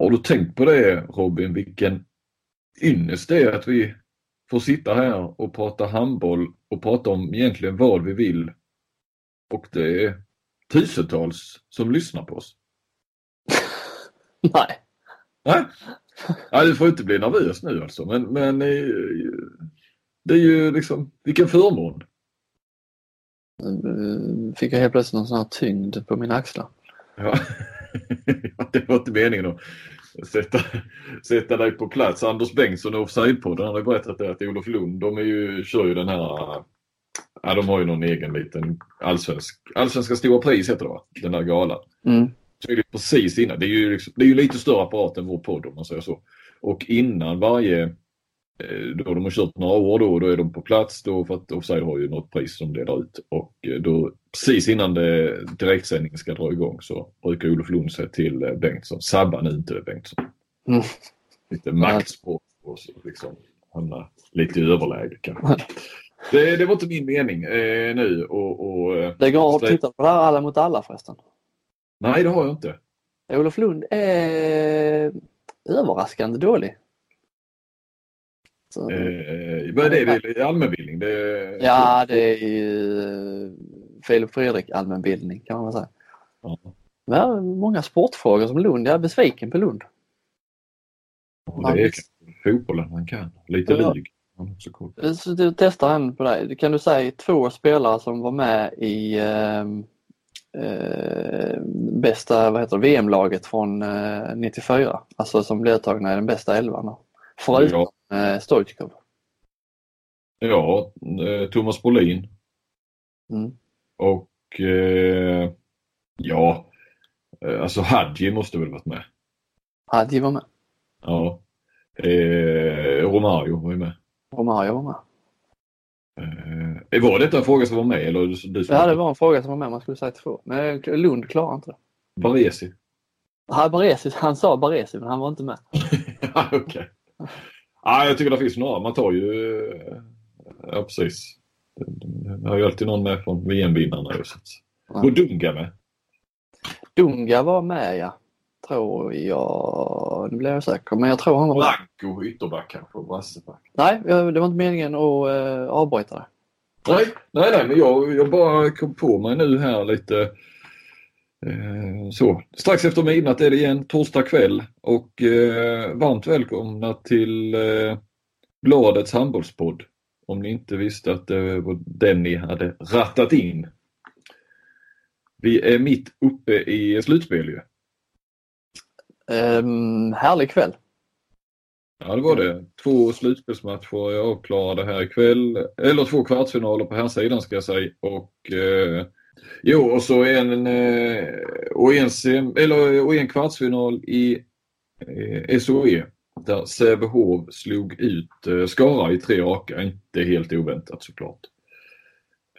Har du tänkt på det Robin, vilken ynnest det är att vi får sitta här och prata handboll och prata om egentligen vad vi vill. Och det är tusentals som lyssnar på oss. Nej. Nej, Nej du får inte bli nervös nu alltså. Men, men eh, det är ju liksom, vilken förmån. Eh, Fick jag helt plötsligt någon sån här tyngd på mina axlar. Ja. det var inte meningen att sätta, sätta dig på plats. Anders Bengtsson och Offside-podden har ju berättat det att Olof Lund, de är ju, kör ju den här, ja de har ju någon egen liten allsvensk, allsvenska stora pris heter det va? Den där galan. Mm. Så är det precis innan, det är ju, liksom, det är ju lite större apparat än vår podd om man säger så. Och innan varje, då de har kört några år då, då är de på plats då för att Offside har ju något pris som delar ut. Och eh, då precis innan det direktsändningen ska dra igång så brukar Olof Lund säga till eh, Bengtsson, sabba nu inte Bengtsson. Mm. Lite maktsport och så liksom hamna lite i överläge kanske. Det, det var inte min mening eh, nu och, och eh, Lägg av och titta på det här Alla mot alla förresten. Nej det har jag inte. Olof Lund är överraskande dålig. Så, Eh, vad är det? det är allmänbildning? Det är, ja, det är ju eh, Filip Fredrik allmänbildning kan man säga. Ja. Men många sportfrågor som Lund. Jag är besviken på Lund. Och det är fotbollen han kan. Lite Ja. lyg. Så du testar en på dig. Kan du säga två spelare som var med i eh, eh, bästa VM-laget från eh, 94? Alltså som blev uttagna i den bästa elvan. då. Förutom eh, Stoichkov. Ja, eh, Thomas Brolin Mm. och eh, ja, eh, alltså Hadji måste väl varit med. Hadji var med. Ja. Eh, Romario var ju med. Romario var med. Eh, var detta en fråga som var med eller du, du Ja, det var en fråga som var med. Man skulle säga två. Men Lund klarar inte det. Baresi? Ja, Baresi, han sa Baresi men han var inte med. ja, okej. Ja, jag tycker det finns några. Man tar ju... eh, Ja, precis. Det har ju alltid någon med från VM-vinnarna. Ja. Och Dunga med. Dunga var med ja. Tror jag. Nu blir jag säker. Men jag tror han var med. Blanco ytterback kanske brasseback. Nej, jag- det var inte meningen att äh, avbryta det. Nej, nej, nej, men jag, jag bara kom på mig nu här lite eh, så. Strax efter midnatt är det igen, torsdag kväll och eh, varmt välkomna till eh, Bladets handbollspodd. Om ni inte visste att det var den ni hade rattat in. Vi är mitt uppe i slutspel ju. Ehm, härlig kväll. Ja det var det. Två slutspelsmatcher är avklarade här ikväll. Eller två kvartsfinaler på här sidan ska jag säga. Och, eh, jo, och så en, eh, och en, sem, eller, och en kvartsfinal i eh, SOE. Där Sävehof slog ut eh, Skara i tre raka. Inte helt oväntat såklart.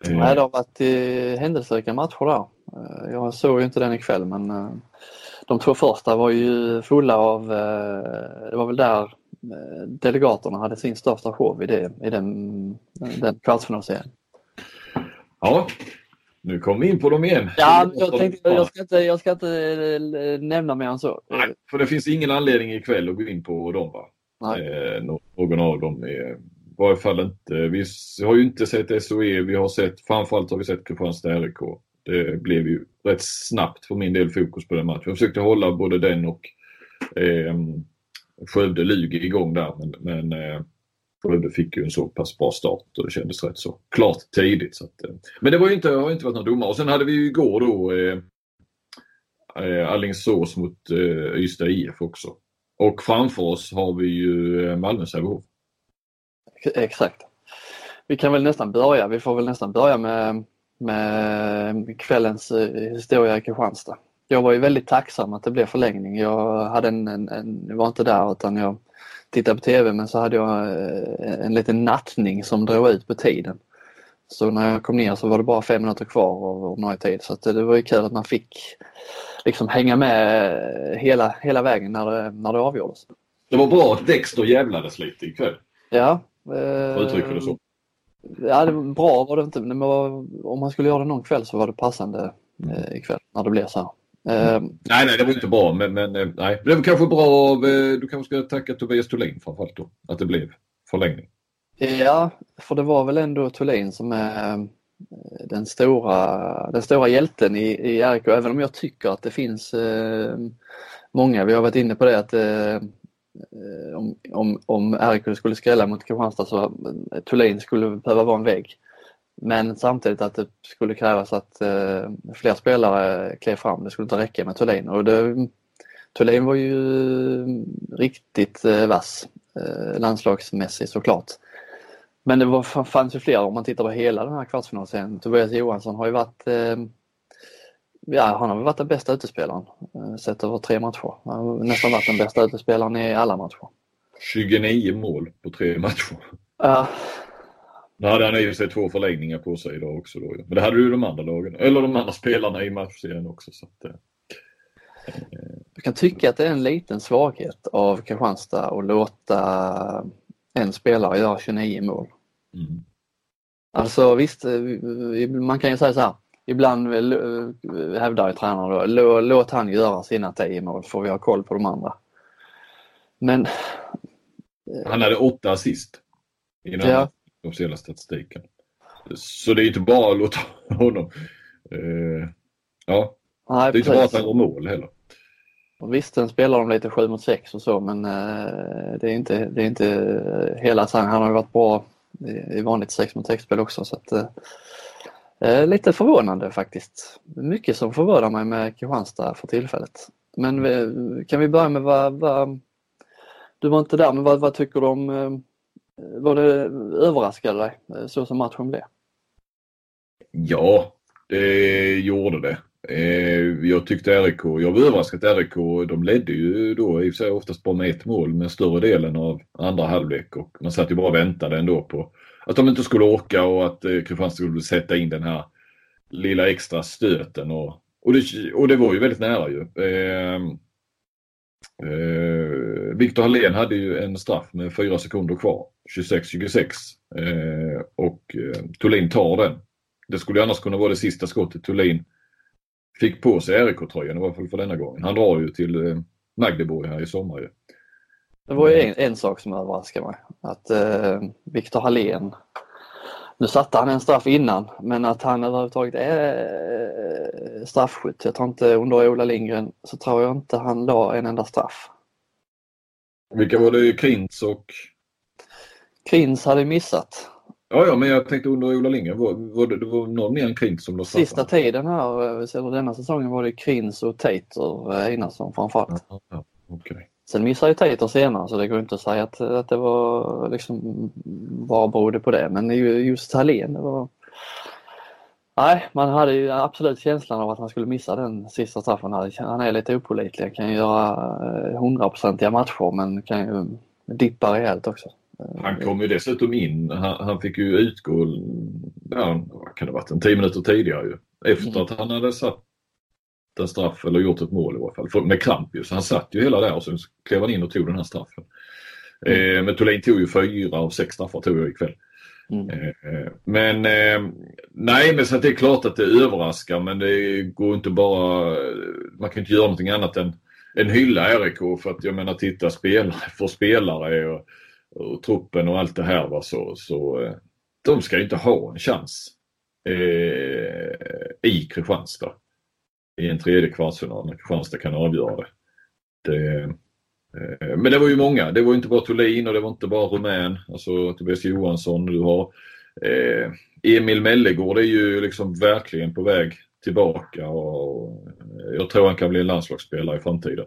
Nej, det har varit eh, händelserika matcher där. Jag såg ju inte den ikväll men eh, de två första var ju fulla av, eh, det var väl där delegaterna hade sin största show i, det, i den, den kvartsfinalserien. Ja, nu kommer vi in på dem igen. Ja, jag tänkte jag ska inte, jag ska inte eh, nämna mer än så. Nej, för det finns ingen anledning ikväll att gå in på dem va? Nej. Eh, nå- någon av dem är i varje fall inte. Vi har ju inte sett SOE, vi har sett, framförallt har vi sett Kristianstad RIK. Det blev ju rätt snabbt för min del fokus på den matchen. Jag försökte hålla både den och eh, Skövde Lugi igång där men, men eh, Skövde fick ju en så pass bra start och det kändes rätt så klart tidigt. Så att, eh, men det var ju inte, har ju inte varit några domare. Och sen hade vi ju igår då eh, eh Alingsås mot eh, Ystad IF också. Och framför oss har vi ju eh, Malmö Sävehof. Exakt. Vi kan väl nästan börja, vi får väl nästan börja med, med kvällens eh, historia i Kristianstad. Jag var ju väldigt tacksam att det blev förlängning. Jag hade en, en, en jag var inte där utan jag tittade på TV men så hade jag eh, en liten nattning som drog ut på tiden. Så när jag kom ner så var det bara fem minuter kvar av ordinarie tid så att det var ju kul att man fick liksom hänga med hela, hela vägen när det, när det avgjordes. Det var bra att Dexter jävlades lite ikväll. Ja. Uttrycka det så. Ja, det var bra var det inte. Men det var, om man skulle göra det någon kväll så var det passande eh, ikväll när det blev så här. Eh, Nej, nej, det var inte bra, men, men eh, nej. Det var kanske bra av, eh, du kanske ska tacka Tobias Thulin framförallt då, att det blev förlängning. Ja, för det var väl ändå Thulin som är eh, den stora, den stora hjälten i, i RIK, även om jag tycker att det finns eh, många, vi har varit inne på det att eh, om, om, om RIK skulle skrälla mot Kristianstad så Thulin skulle behöva vara en vägg. Men samtidigt att det skulle krävas att eh, fler spelare klev fram. Det skulle inte räcka med Thulin. Och det, Thulin var ju riktigt eh, vass eh, landslagsmässigt såklart. Men det var, fanns ju fler om man tittar på hela den här kvartsfinalserien. Tobias Johansson har ju varit eh, Ja, han har varit den bästa utespelaren eh, sett över tre matcher. Han har nästan varit den bästa utespelaren i alla matcher. 29 mål på tre matcher. Ja, Nu hade han i och sig två förlängningar på sig idag också. Då. Men det hade ju de andra lagen, eller de andra spelarna i matchserien också. Så att, eh, Jag kan tycka att det är en liten svaghet av Kristianstad att låta en spelare göra 29 mål. mm. Alltså visst, eh, man kan ju säga så här. Ibland eh, hävdar ju tränaren då, "Lå- låt han göra sina 10 mål får vi ha koll på de andra. Men Han hade åtta assist Ja. Officiella statistiken. Så det är inte bara att låta honom... Eh, ja, nej, det är inte bara att han gör mål heller. Och Visst, sen spelar de lite 7 mot 6 och så men eh, det är inte, det är inte eh, hela sanningen. Han har ju varit bra i, i vanligt 6 mot 6 spel också så att eh, eh, lite förvånande faktiskt. Mycket som förvånar mig med Kristianstad för tillfället. Men vi, kan vi börja med vad, vad du var inte där, men vad, vad tycker du om, eh, var det överraskade dig eh, så som matchen blev? Ja, det gjorde det. Eh, jag tyckte RIK, jag var överraskad att RIK, de ledde ju då i och för sig oftast bara med ett mål med större delen av andra halvlek och man satt ju bara och väntade ändå på att de inte skulle åka och att eh, Kristianstad skulle sätta in den här lilla extra stöten och, och, det, och det var ju väldigt nära ju. Eh, eh, Viktor Hallén hade ju en straff med fyra sekunder kvar, 26-26 eh, och eh, Thulin tar den. Det skulle ju annars kunna vara det sista skottet Thulin fick på sig RIK-tröjan i alla fall för denna gången. Han drar ju till eh, Magdeburg här i sommar ju. Det var ju en, en sak som överraskade mig. Att eh, Viktor Hallén, nu satte han en straff innan, men att han överhuvudtaget är eh, straffskytt. Jag tror inte under Ola Lindgren så tror jag inte han la en enda straff. Vilka var det? Krintz och... Krins hade missat. Ja, ja, men jag tänkte under Ola Lindgren, var, var det, det var någon mer än Krintz som la straffen? Sista tiden här, eh, eller denna säsongen var det Krins och Tater eh, Einarsson framförallt. Ja, ja, okej. Sen missade ju Tater senare så det går inte att säga att, att det var liksom bara berodde på det. Men ju- just Hallén, det var... Nej, man hade ju absolut känslan av att han skulle missa den sista straffen. Han är lite opålitlig, kan ju göra eh, hundraprocentiga matcher men kan ju dippa rejält också. Han kom ju dessutom in, han, han fick ju utgå, ja, vad kan det ha varit, en tio minuter tidigare ju. Efter Mm. att han hade satt en straff eller gjort ett mål i alla fall. För, med kramp ju, så han satt ju hela där och sen klev han in och tog den här straffen. Mm. Eh, men Thulin tog ju fyra av sex straffar tog jag ikväll. Mm. Eh, Men eh, nej, men så att det är klart att det överraskar men det går inte bara, man kan inte göra någonting annat än, än hylla RIK för att jag menar titta spelare för spelare och, och truppen och allt det här va, så, så de ska ju inte ha en chans eh, i Kristianstad i en tredje kvartsfinal när Kristianstad kan avgöra det. det eh, men det var ju många. Det var inte bara Thulin och det var inte bara Rumän, alltså Tobias Johansson. Du har eh, Emil Mellegård är ju liksom verkligen på väg tillbaka och jag tror han kan bli en landslagsspelare i framtiden.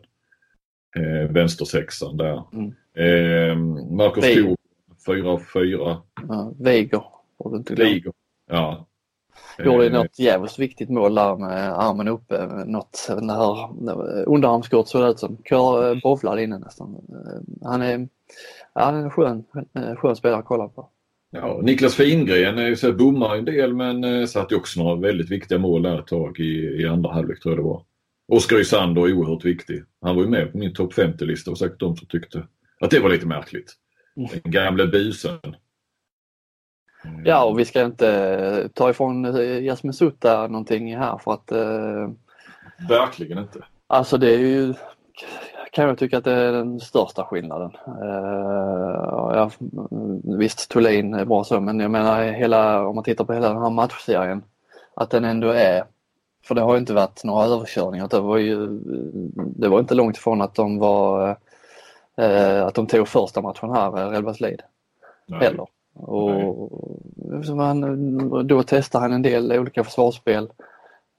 Eh, vänstersexan där. Mm. Eh, Marcus. Thor, 4 av 4. Ja, Weiger, får du inte glömma. Ja. Gjorde ju Eh, något jävligt viktigt mål där med armen uppe. Något, den här underarmsskott såg det ut som. Kör, eh, bowlade inne nästan. Eh, Han är, han är en skön, eh, skön spelare att kolla på. Ja, Niklas Fingren så bommar en del men eh, satte också några väldigt viktiga mål där ett tag i, i andra halvlek tror jag det var. Oskar Isander är oerhört viktig. Han var ju med på min topp 50-lista och säkert de som tyckte att det var lite märkligt. Mm. Den gamle busen. Ja och vi ska inte ta ifrån eh, Jasmin Sutta någonting här för att eh, verkligen inte. Alltså det är ju kan jag tycka att det är den största skillnaden. Ja, visst, Thulin är bra så, men jag menar hela, om man tittar på hela den här matchserien, att den ändå är, för det har ju inte varit några överkörningar, det var ju, det var inte långt ifrån att de var, att de tog första matchen här, Relvaslid. Heller. Och man, då testar han en del olika försvarsspel.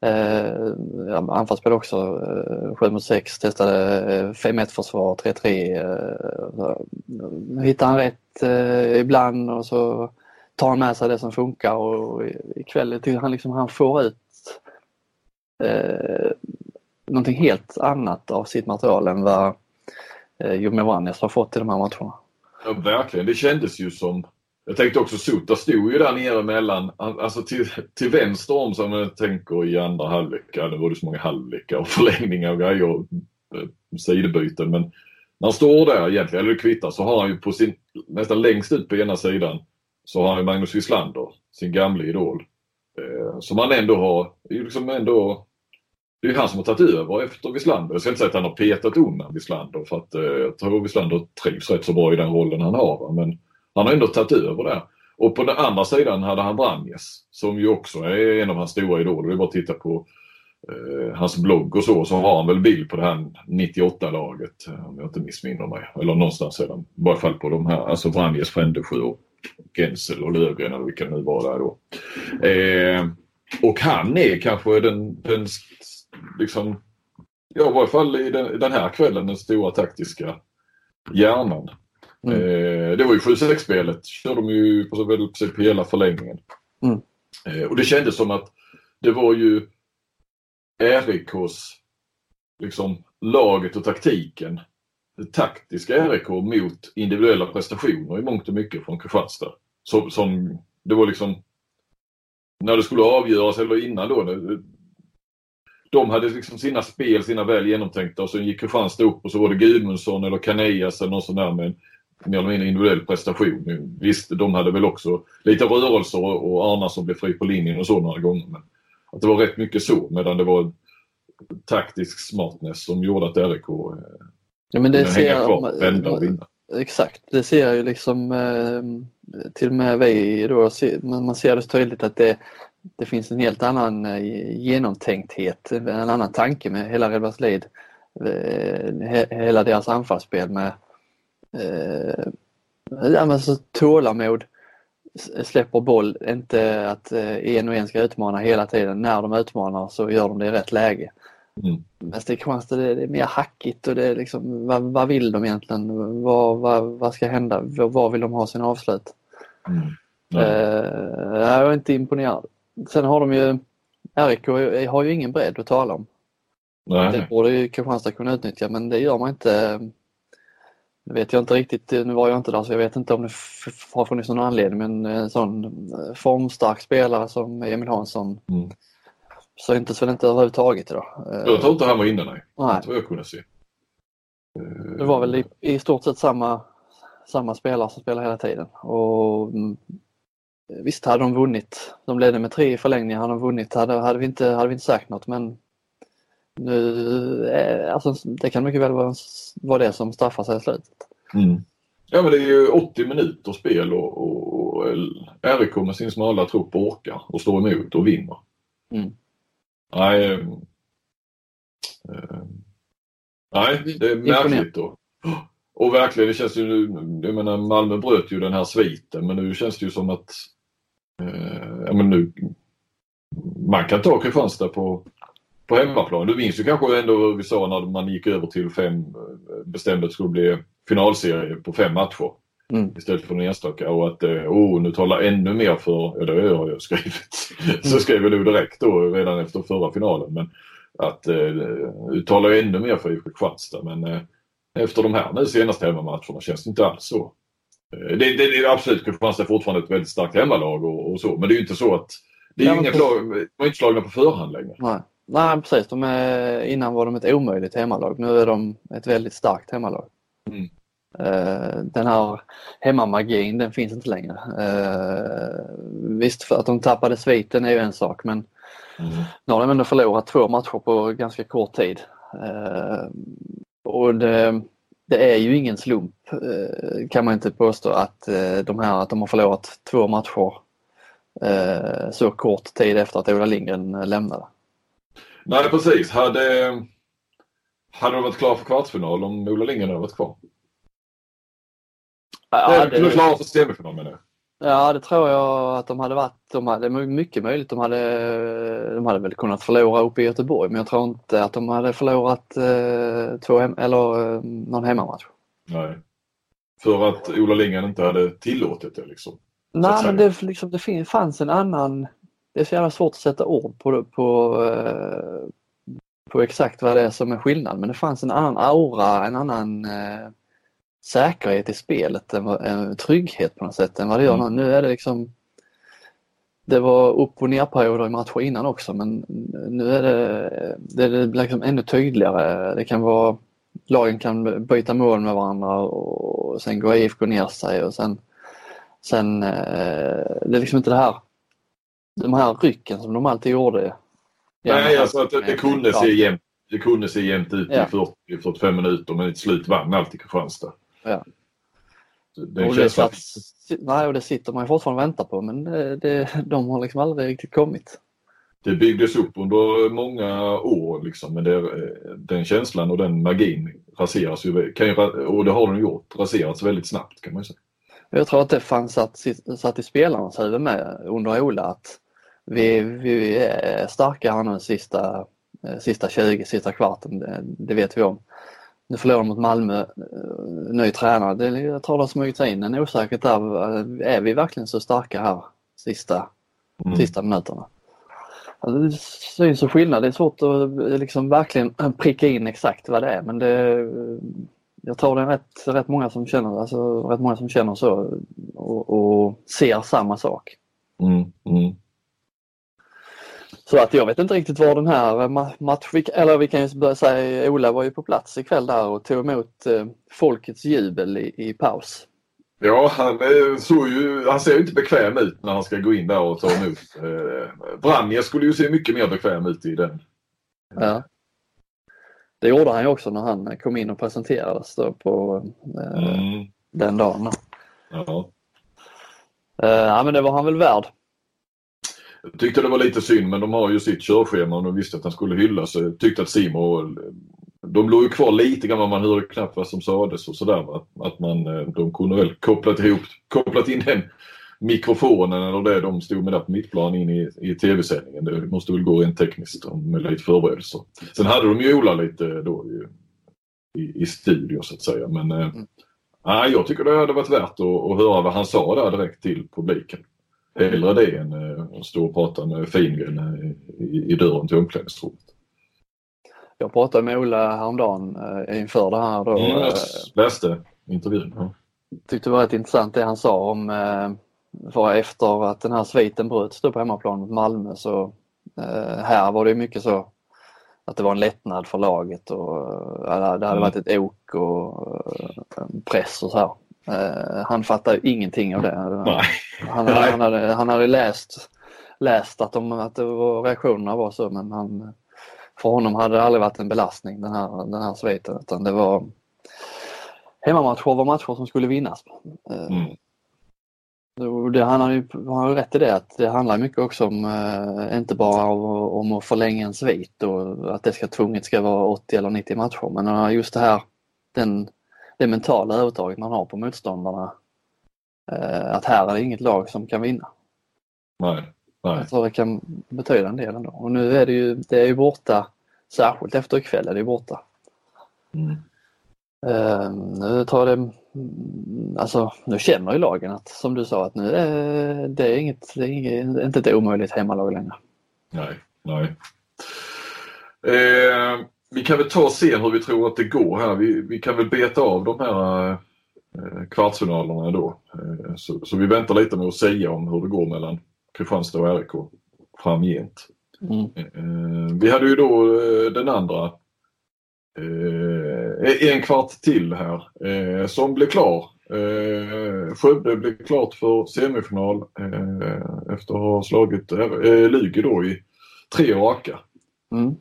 Eh, anfallsspel också, eh, 7 mot 6, testade 5-1 eh, försvar, 3-3. Eh, hittar han rätt eh, ibland och så tar han med sig det som funkar och ikväll tycker han liksom han får ut eh, någonting helt annat av sitt material än vad eh, Vranjes har fått i de här matcherna. Ja, verkligen. Det kändes ju som jag tänkte också Sota stod ju där nere mellan, alltså till, till vänster om som jag tänker i andra halvlek. Ja, det var det så många halvlekar och förlängningar och grejer och eh, sidobyten. Men när han står där egentligen, eller det kvittar, så har han ju på sin, nästan längst ut på ena sidan så har han ju Magnus Wislander, sin gamla idol. Eh, som han ändå har, liksom ändå det är ju han som har tagit över efter Wislander. Jag ska inte säga att han har petat undan Wislander för att eh, jag tror Wislander trivs rätt så bra i den rollen han har. Men han har ändå tagit över där. Och på den andra sidan hade han Branjes som ju också är en av hans stora idoler. Det är bara att titta på eh, hans blogg och så, så har han väl bild på det här 98-laget om jag inte missminner mig. Eller någonstans sedan. I varje fall på de här, alltså Branjes, Frändesjö och Gensel och Lövgren eller vilka det nu var där då. Eh, och han är kanske den, den liksom, ja i varje fall i den, den här kvällen den stora taktiska hjärnan. Mm. Eh, det var ju 7-6-spelet, körde de ju på, väl, på hela förlängningen. Mm. Eh, och det kändes som att det var ju RIKs, liksom laget och taktiken, det taktiska RIK mot individuella prestationer i mångt och mycket från Kristianstad. Som, som, det var liksom när det skulle avgöras eller innan då. De hade liksom sina spel, sina väl genomtänkta och så gick Kristianstad upp och så var det Gudmundsson eller Kaneas eller någon sån där med en mer eller mindre individuell prestation. Visst, de hade väl också lite rörelser och Arna som blev fri på linjen och så några gånger. Men att det var rätt mycket så medan det var taktisk smartness som gjorde att RIK eh, ja, men det ser hänga kvar, vända och vinna. Exakt, det ser ju liksom eh, till och med vi då, man ser det så tydligt att det, det finns en helt annan eh, genomtänkthet, en annan tanke med hela Redbergslid. Hela deras anfallsspel med eh, ja, men så tålamod, släpper boll, inte att eh, en och en ska utmana hela tiden. När de utmanar så gör de det i rätt läge. Mm. Men det konstigt, det är mer hackigt och det är liksom, vad, vad vill de egentligen? Vad, vad, vad ska hända? Var vill de ha sin avslut? Mm. Eh, jag är inte imponerad. Sen har de ju, RIK har ju ingen bredd att tala om. Nej. Det borde ju Kristianstad kunna utnyttja men det gör man inte nu vet jag inte riktigt, nu var jag inte där så jag vet inte om det har funnits någon anledning men en sån eh, formstark spelare som Emil Hansson mm. syntes väl inte överhuvudtaget idag. Jag tror inte han var inne nej. nej. Inte vad jag kunde se. Det var väl i, i stort sett samma, samma spelare som spelade hela tiden. Och mm, Visst hade de vunnit. De ledde med tre i förlängningen. Hade de vunnit hade, hade, vi inte, hade vi inte sagt något men nu, eh, alltså, det kan mycket väl vara, vara det som straffar sig i slutet. Mm. Ja men det är ju 80 minuter spel och, och, och RIK med sin smala trupp orkar och står emot och vinner. Mm. Nej, äh, nej, det är märkligt då. Och verkligen, det känns ju, jag menar Malmö bröt ju den här sviten men nu känns det ju som att, äh, ja men nu, man kan ta Kristianstad på på hemmaplan. Du minns ju kanske ändå hur vi sa när man gick över till fem, bestämde att det skulle bli finalserie på fem matcher. Mm. Istället för en enstaka och att oh, nu talar ännu mer för, ja det har jag skrivit, mm. så skrev jag nog direkt då redan efter förra finalen. Men att eh, talar ännu mer för IFK Kristianstad men eh, efter de här nu senaste hemmamatcherna känns det inte alls så. Eh, det, det, är absolut, Kristianstad är fortfarande ett väldigt starkt hemmalag och, och så men det är ju inte så att det är ja, inga lag, de är inte slagna på förhand längre. Nej. Nej precis, de är, innan var de ett omöjligt hemmalag. Nu är de ett väldigt starkt hemmalag. Mm. Uh, den här hemmamagin den finns inte längre. Uh, visst för att de tappade sviten är ju en sak men Mm. Nu har de ändå förlorat två matcher på ganska kort tid. Eh, och det, det, är ju ingen slump eh, kan man inte påstå att eh, de här att de har förlorat två matcher eh, så kort tid efter att Ola Lindgren lämnade. Nej precis. Hade, hade de varit klara för kvartsfinal om Ola Lindgren hade varit kvar? Ja, det... Klara för semifinal menar jag. Ja, det tror jag att de hade varit. De hade mycket möjligt. De hade, de hade väl kunnat förlora uppe i Göteborg men jag tror inte att de hade förlorat eh, två hem, eller, eh, någon hemmamatch. Nej. För att Ola Lindgren inte hade tillåtit det liksom? Nej, men det, liksom, det fanns en annan... Det är så jävla svårt att sätta ord på, på, eh, på exakt vad det är som är skillnad men det fanns en annan aura, en annan eh, säkerhet i spelet, en, en trygghet på något sätt än vad det gör mm. nu. är det liksom det var upp och nerperioder i matcher innan också men nu är det, det är liksom ännu tydligare. Det kan vara lagen kan byta mål med varandra och sen går IFK ner sig och sen, sen eh, det är liksom inte det här de här rycken som de alltid gjorde. Nej, alltså att det, det kunde se jämnt det kunde se jämnt ut ja. i 40-45 minuter men till slut vann alltid Kristianstad. Ja. Det, och det, satt, nej, och det sitter man fortfarande och väntar på men det, det, de har liksom aldrig riktigt kommit. Det byggdes upp under många år liksom, men det, den känslan och den magin raseras ju, kan ju, och det har den gjort, raserats väldigt snabbt kan man säga. Jag tror att det fanns satt, satt i spelarnas huvud med under Ola att vi, vi är starka här nu sista, sista 20, sista kvarten, det, det vet vi om. Nu förlorar mot Malmö, eh, ny tränare. Det, jag tror det har smugit sig in en osäkerhet där. Är vi verkligen så starka här sista, mm. sista minuterna? Alltså, det syns så skillnad. Det är svårt att eh, liksom verkligen pricka in exakt vad det är men det, jag tror det är rätt, rätt, många som känner, alltså, rätt många som känner så och, och ser samma sak. Mm, mm. Så att jag vet inte riktigt var den här matchen, eller vi kan ju börja säga Ola var ju på plats ikväll där och tog emot eh, folkets jubel i, i paus. Ja, han, såg ju, han ser ju inte bekväm ut när han ska gå in där och ta emot. Eh, skulle ju se mycket mer bekväm ut i den. Ja. Det gjorde han ju också när han kom in och presenterades då på eh, mm. den dagen. Ja. Eh, ja men det var han väl värd. Jag tyckte det var lite synd men de har ju sitt körschema och de visste att han skulle hyllas. Så jag tyckte att Simon de låg ju kvar lite grann, man hörde knappt vad som sades och sådär. Att man, eh, de kunde väl kopplat ihop, kopplat in den mikrofonen eller det de stod med där på mittplan in i, i tv-sändningen. Det måste väl gå rent tekniskt med lite förberedelser. Sen hade de ju Ola lite då i, i, i studio så att säga. Men eh, mm. äh, jag tycker det hade varit värt att, att höra vad han sa där direkt till publiken. Hellre det än eh, att stå och prata med Fingren eh, i, i dörren till omklädningsrummet. Jag pratade med Ola häromdagen eh, inför det här. Då, mm, jag läste intervjun. Ja. tyckte det var rätt intressant det han sa om för efter att den här sviten bröts på hemmaplan mot Malmö så här var det mycket så att det var en lättnad för laget och det hade mm. varit ett ok och press och så här. Uh, han fattade ingenting av det. Han, han, hade, han hade läst, läst att, de, att det var, reaktionerna var så men han, för honom hade det aldrig varit en belastning den här, den här sviten utan det var hemmamatcher var matcher som skulle vinnas. Uh, mm. Det, han har ju han har rätt i det att det handlar mycket också om, uh, inte bara om, om att förlänga en svit och att det ska tvunget ska vara 80 eller 90 matcher men just det här den det mentala övertaget man har på motståndarna. Eh, att här är det inget lag som kan vinna. Nej, nej. Jag tror det kan betyda en del ändå. Och nu är det ju, det är ju borta, särskilt efter ikväll är det borta. Mm. Uh, nu tar det, alltså nu känner ju lagen att som du sa att nu är det är inget, det är inget, inte ett omöjligt hemmalag längre. Nej, nej. Eh, vi kan väl ta och se hur vi tror att det går här. Vi, vi kan väl beta av de här eh, kvartsfinalerna då. Eh, så, så, vi väntar lite med att säga om hur det går mellan Kristianstad och RIK framgent. Mm. Eh, vi hade ju då den andra en kvart till här som blev klar. Skövde blev klart för semifinal efter att ha slagit Lugi då i tre raka. Mm.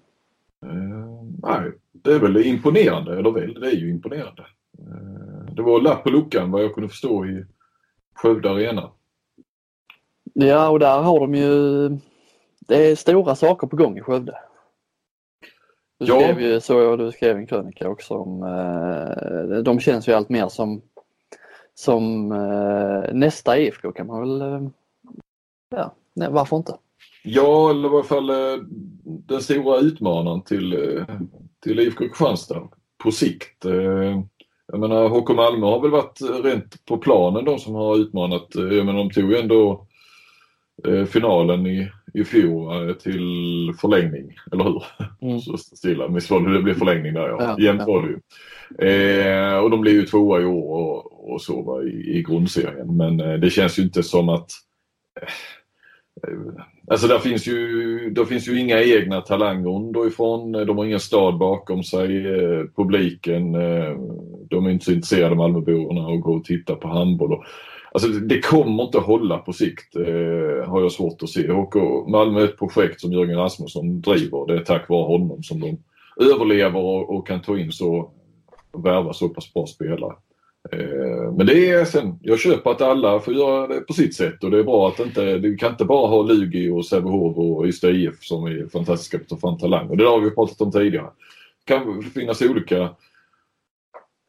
Eh, nej, det är väl imponerande, eller väl, det är ju imponerande. Eh, det var lapp på luckan vad jag kunde förstå i Skövde Arena. Ja, och där har de ju... Det är stora saker på gång i Skövde. Du Ja. skrev ju, så du skrev en krönika också om... Eh, de känns ju allt mer som, som nästa IFK kan man väl... Ja, nej, varför inte? Ja, eller i alla fall eh, den stora utmanaren till, eh, till IFK Kristianstad på sikt. Eh, Jag menar HK Malmö har väl varit rent på planen de som har utmanat. menar de tog ju ändå finalen i, i fjol till förlängning, eller hur? Mm. Så stilla, visst var det det blev förlängning där ja. Ja, Jämnt var det ju. Eh, och de blev ju tvåa i år och, och så i, i grundserien. Men eh, det känns ju inte som att eh, Alltså där finns ju, där finns ju inga egna talanger underifrån. De har ingen stad bakom sig. Eh, publiken, eh, de är inte så intresserade Malmöborna och gå och titta på handboll. Alltså det, kommer inte att hålla på sikt eh, har jag svårt att se. Och, Malmö är ett projekt som Jörgen Rasmusson driver. Det är tack vare honom som de överlever och, och kan ta in så och värva så pass bra spelare. Eh, Men det är sen, jag köper att alla får göra det på sitt sätt och det är bra att inte, du kan inte bara ha Lugi och Sävehof och Ystad IF som är fantastiska på att ta fram talanger. Det har vi pratat om tidigare. Det kan finnas olika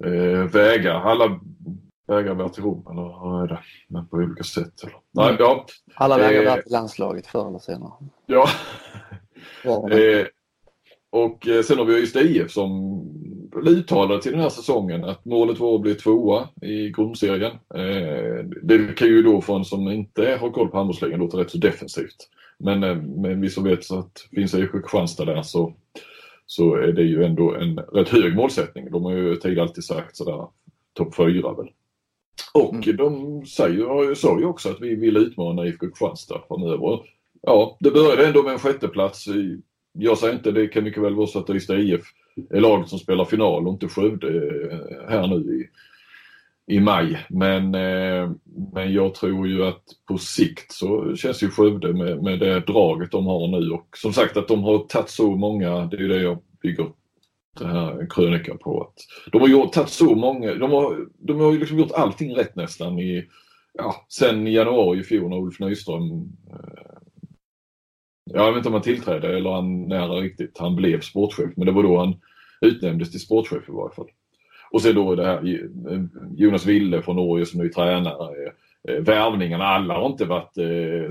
eh, vägar. Alla vägar bär till Rom eller är det? Men på olika sätt. Eller? Nej, ja. Alla vägar Eh. där till landslaget förr eller senare. ja. Eh, och eh, sen har vi Ystad IF som uttalade till den här säsongen att målet var att bli tvåa i grundserien. Eh, det kan ju då för en som inte har koll på handbollsligan låta rätt så defensivt. Men, eh, men vi som vet så att finns IFK Kristianstad där så, så är det ju ändå en rätt hög målsättning. De har ju tidigare alltid sagt sådär topp fyra väl. Och Mm. de säger, sa ju också att vi vill utmana IFK Kristianstad framöver. Ja, det började ändå med en sjätteplats. i- jag säger inte, det kan mycket väl vara så att Ystad IF är laget som spelar final och inte Skövde eh, här nu i, i maj. Men, eh, men jag tror ju att på sikt så känns ju Skövde med, med det draget de har nu och som sagt att de har tagit så många, det är ju det jag bygger den här krönikan på. Att de har gjort, tagit så många, de har, de har ju liksom gjort allting rätt nästan i, ja, sen i januari i fjol när Ulf Nyström eh, jag vet inte om han tillträdde eller han nära riktigt, han blev sportchef men det var då han utnämndes till sportchef i varje fall. Och sen då det här eh, Jonas Wille från Norge som är tränare. eh, Värvningarna, alla har inte varit eh,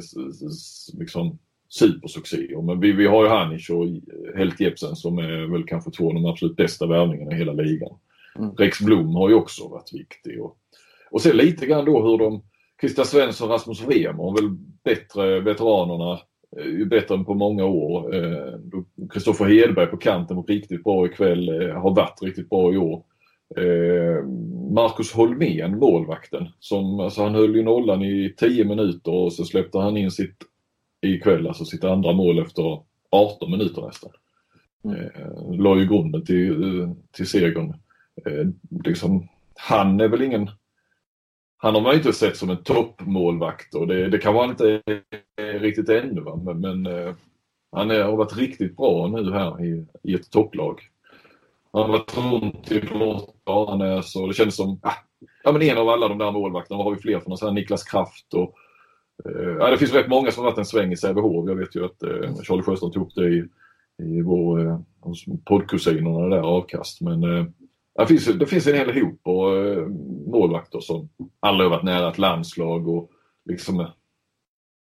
liksom supersuccéer. Men vi, vi har ju Hanic och Helt Jepsen som är väl kanske två av de absolut bästa värvningarna i hela ligan. Mm. Rex Blom har ju också varit viktig. Och, och sen lite grann då hur de Christian Svensson och Rasmus har väl bättre veteranerna eh, ju bättre än på många år. Eh, Kristoffer Hedberg på kanten var riktigt bra ikväll, eh, har varit riktigt bra i år. Eh, Marcus Holmén, målvakten, som, alltså han höll ju nollan i 10 minuter och så släppte han in sitt ikväll, alltså sitt andra mål efter 18 minuter nästan. Mm. Eh, la ju grunden till, eh, till segern. Eh, liksom, han är väl ingen han har man ju inte sett som en toppmålvakt och det, det kan vara inte riktigt ännu. Va? Men, men eh, han är, har varit riktigt bra nu här i, i ett topplag. Han har varit runt i Plåt, och det känns som ah, ja, men en av alla de där målvakterna. Vad har vi fler för någon här Niklas Kraft och eh, ja, det finns rätt många som har varit en sväng i Sävehof. Jag vet ju att eh, Charlie Sjöström tog upp det i, i vår, eh, hos poddkusinerna där avkast. Men eh, det finns, det finns en hel hop och eh, målvakter som aldrig varit nära ett landslag och liksom eh,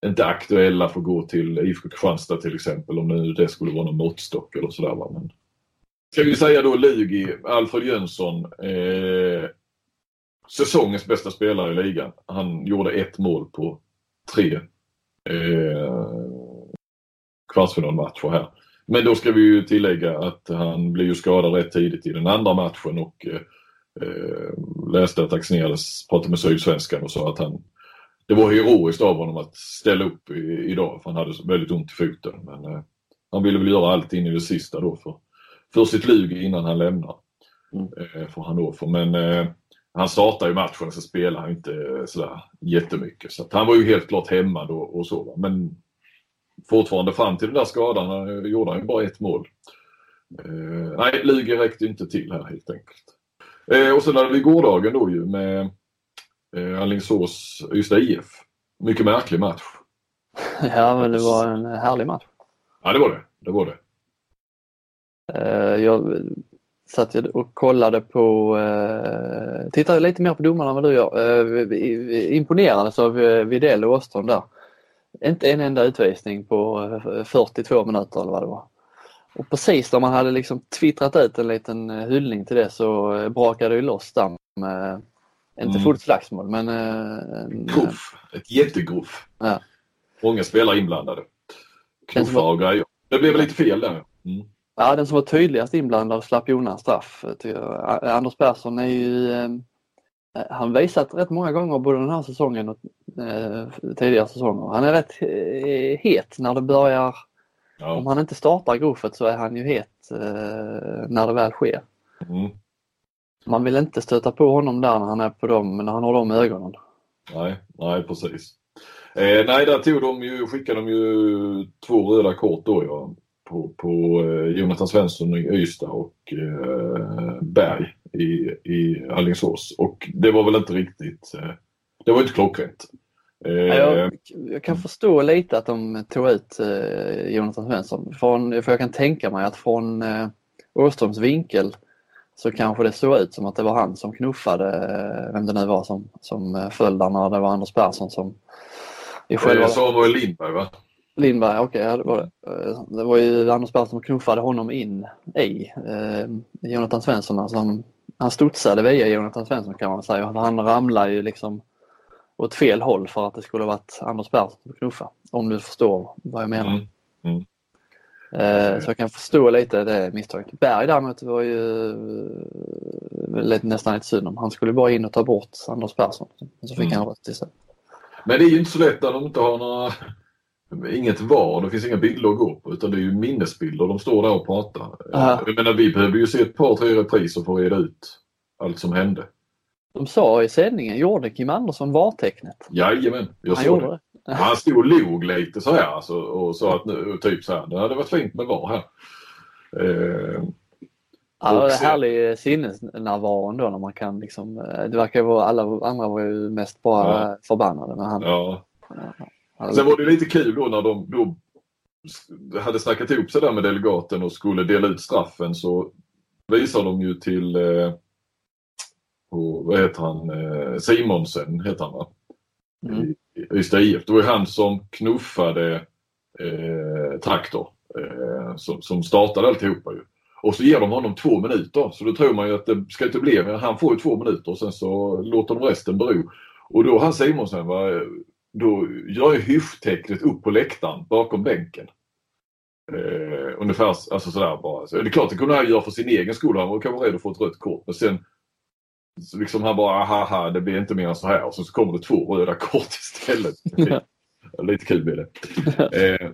inte aktuella för att gå till IFK Kristianstad till exempel om nu det skulle vara någon måttstock eller sådär. Men ska vi säga då Lugi, Alfred Jönsson, eh, säsongens bästa spelare i ligan. Han gjorde ett mål på tre eh, kvartsfinalmatcher här. Men då ska vi ju tillägga att han blev ju skadad rätt tidigt i den andra matchen och eh, eh, läste att Axnéres pratade med Sydsvenskan och sa att han det var heroiskt av honom att ställa upp i, idag för han hade väldigt ont i foten. Men eh, han ville väl göra allt in i det sista då för, för sitt lug innan han lämnar Mm. eh, för Hannover. Men eh, han startar ju matchen så spelar han inte sådär jättemycket. Så han var ju helt klart hemma då och så. Men fortfarande fram till den där skadan eh, gjorde han ju bara ett mål. Eh, nej, Lugi räckte inte till här helt enkelt. Eh, och sen hade vi gårdagen då ju med eh, Alingsås Ystad IF. Mycket märklig match. Ja, men det var en härlig match. Ja, det var det. Det var det. Eh, jag satt och kollade på, eh, tittade lite mer på domarna än vad du gör. Eh, imponerades av Widell och Åström där. Inte en enda utvisning på 42 minuter eller vad det var. Och precis när man hade liksom twittrat ut en liten hyllning till det så brakade det loss där med, inte mm. fullt slagsmål men... En, gruff, ett jättegruff. Ja. Många spelare inblandade. Knuffar och grejer. Det blev lite fel där. Mm. Ja, den som var tydligast inblandad slapp Jonas straff. Anders Persson är ju eh, han visat rätt många gånger både den här säsongen och eh, tidigare säsonger. Han är rätt eh, het när det börjar. Ja. Om han inte startar gruffet så är han ju het eh, när det väl sker. Mm. Man vill inte stöta på honom där när han är på dem, när han har de ögonen. Nej, nej precis. Eh, nej, där tog de ju, skickade de ju två röda kort då ja på, på eh, Jonathan Svensson i Ystad och eh, Berg i, i Alingsås. Och det var väl inte riktigt, eh, det var inte klockrent. Eh, jag, jag, kan förstå lite att de tog ut eh, Jonathan Svensson. Från, för jag kan tänka mig att från Åströms vinkel så kanske det såg ut som att det var han som knuffade, vem det nu var som, som föll där när det var Anders Persson som i själva... Samuel Lindberg va? Lindberg, okej, okay, det var det. Det var ju Anders Persson som knuffade honom in i eh, Jonathan Svensson. Alltså han, studsade via Jonathan Svensson kan man säga. Han ramlade ju liksom åt fel håll för att det skulle varit Anders Persson som knuffade. Om du förstår vad jag menar. Mm. Mm. Eh, så jag kan förstå lite det misstaget. Berg däremot var ju eh, lite, nästan lite synd om. Han skulle bara in och ta bort Anders Persson. Så fick mm. han rött istället. Men det är ju inte så lätt när de inte har några inget var, det finns inga bilder att gå på utan det är ju minnesbilder. De står där och pratar. Uh Jag menar vi behöver ju se ett par, tre repriser för att reda ut allt som hände. De sa i sändningen, gjorde Kim Andersson VAR-tecknet? Jajamän, jag såg det. det. Han stod och log lite så här alltså, och sa att nu, typ så här, det hade varit fint med VAR här. Eh, Ja, det är härlig sinnesnärvaro ändå när man kan liksom, eh, det verkar vara, alla andra var ju mest bara ja. förbannade men han, ja. Sen var det lite kul då när de då hade snackat ihop sig där med delegaten och skulle dela ut straffen så visar de ju till eh, och, vad heter han, eh, Simonsen heter han va? Mm. I Ystad IF. Det var ju han som knuffade eh, Traktor eh, som, som startade alltihopa ju. Och så ger de honom två minuter så då tror man ju att det ska inte bli men han får ju två minuter och sen så låter de resten bero. Och då han Simonsen var då gör jag hyfstecknet upp på läktaren bakom bänken. Eh, ungefär alltså sådär bara. Så det är klart det kunde han göra för sin egen skull. Han var kanske rädd att få ett rött kort. Men sen så liksom han bara, haha det blir inte mer än så här. Och så, så kommer det två röda kort istället. Lite kul blir det. Eh,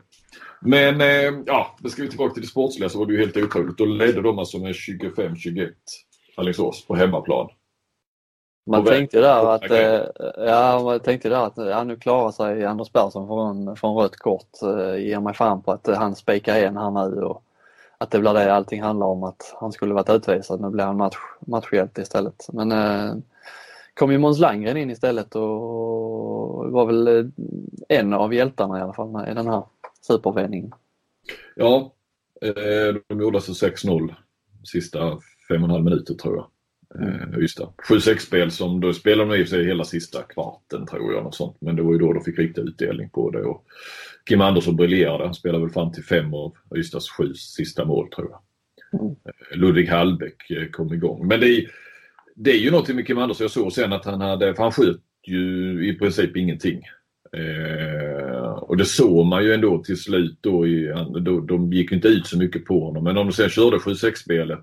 men eh, ja, då ska vi tillbaka till det sportsliga så var det ju helt otroligt. Då ledde de alltså med 25-21 Alingsås på hemmaplan. Man tänkte där att, eh, ja, man tänkte där att ja, nu klarar sig Anders Persson från, från rött kort. Eh, ger mig fram på att han spikar igen här nu och att det blir det allting handlar om att han skulle varit utvisad. Nu blir han match, matchhjälte istället. Men eh, kom ju Måns Landgren in istället och var väl eh, en av hjältarna i alla fall i den här supervändningen. Ja, de gjorde alltså 6-0 sista fem och en halv minuter tror jag. Eh, just det. 7-6-spel som då spelade de i och för sig hela sista kvarten tror jag. Något sånt. Men det var ju då de fick riktig utdelning på det. Och Kim Andersson briljerade. Han spelade väl fram till fem av Ystads sju sista mål tror jag. Mm. Ludvig Hallbäck eh, kom igång. Men det är, det är ju någonting med Kim Andersson. Jag såg sen att han hade, för han sköt ju i princip ingenting. Eh, och det såg man ju ändå till slut då. I, då de gick inte ut så mycket på honom. Men om de sen körde 7-6-spelet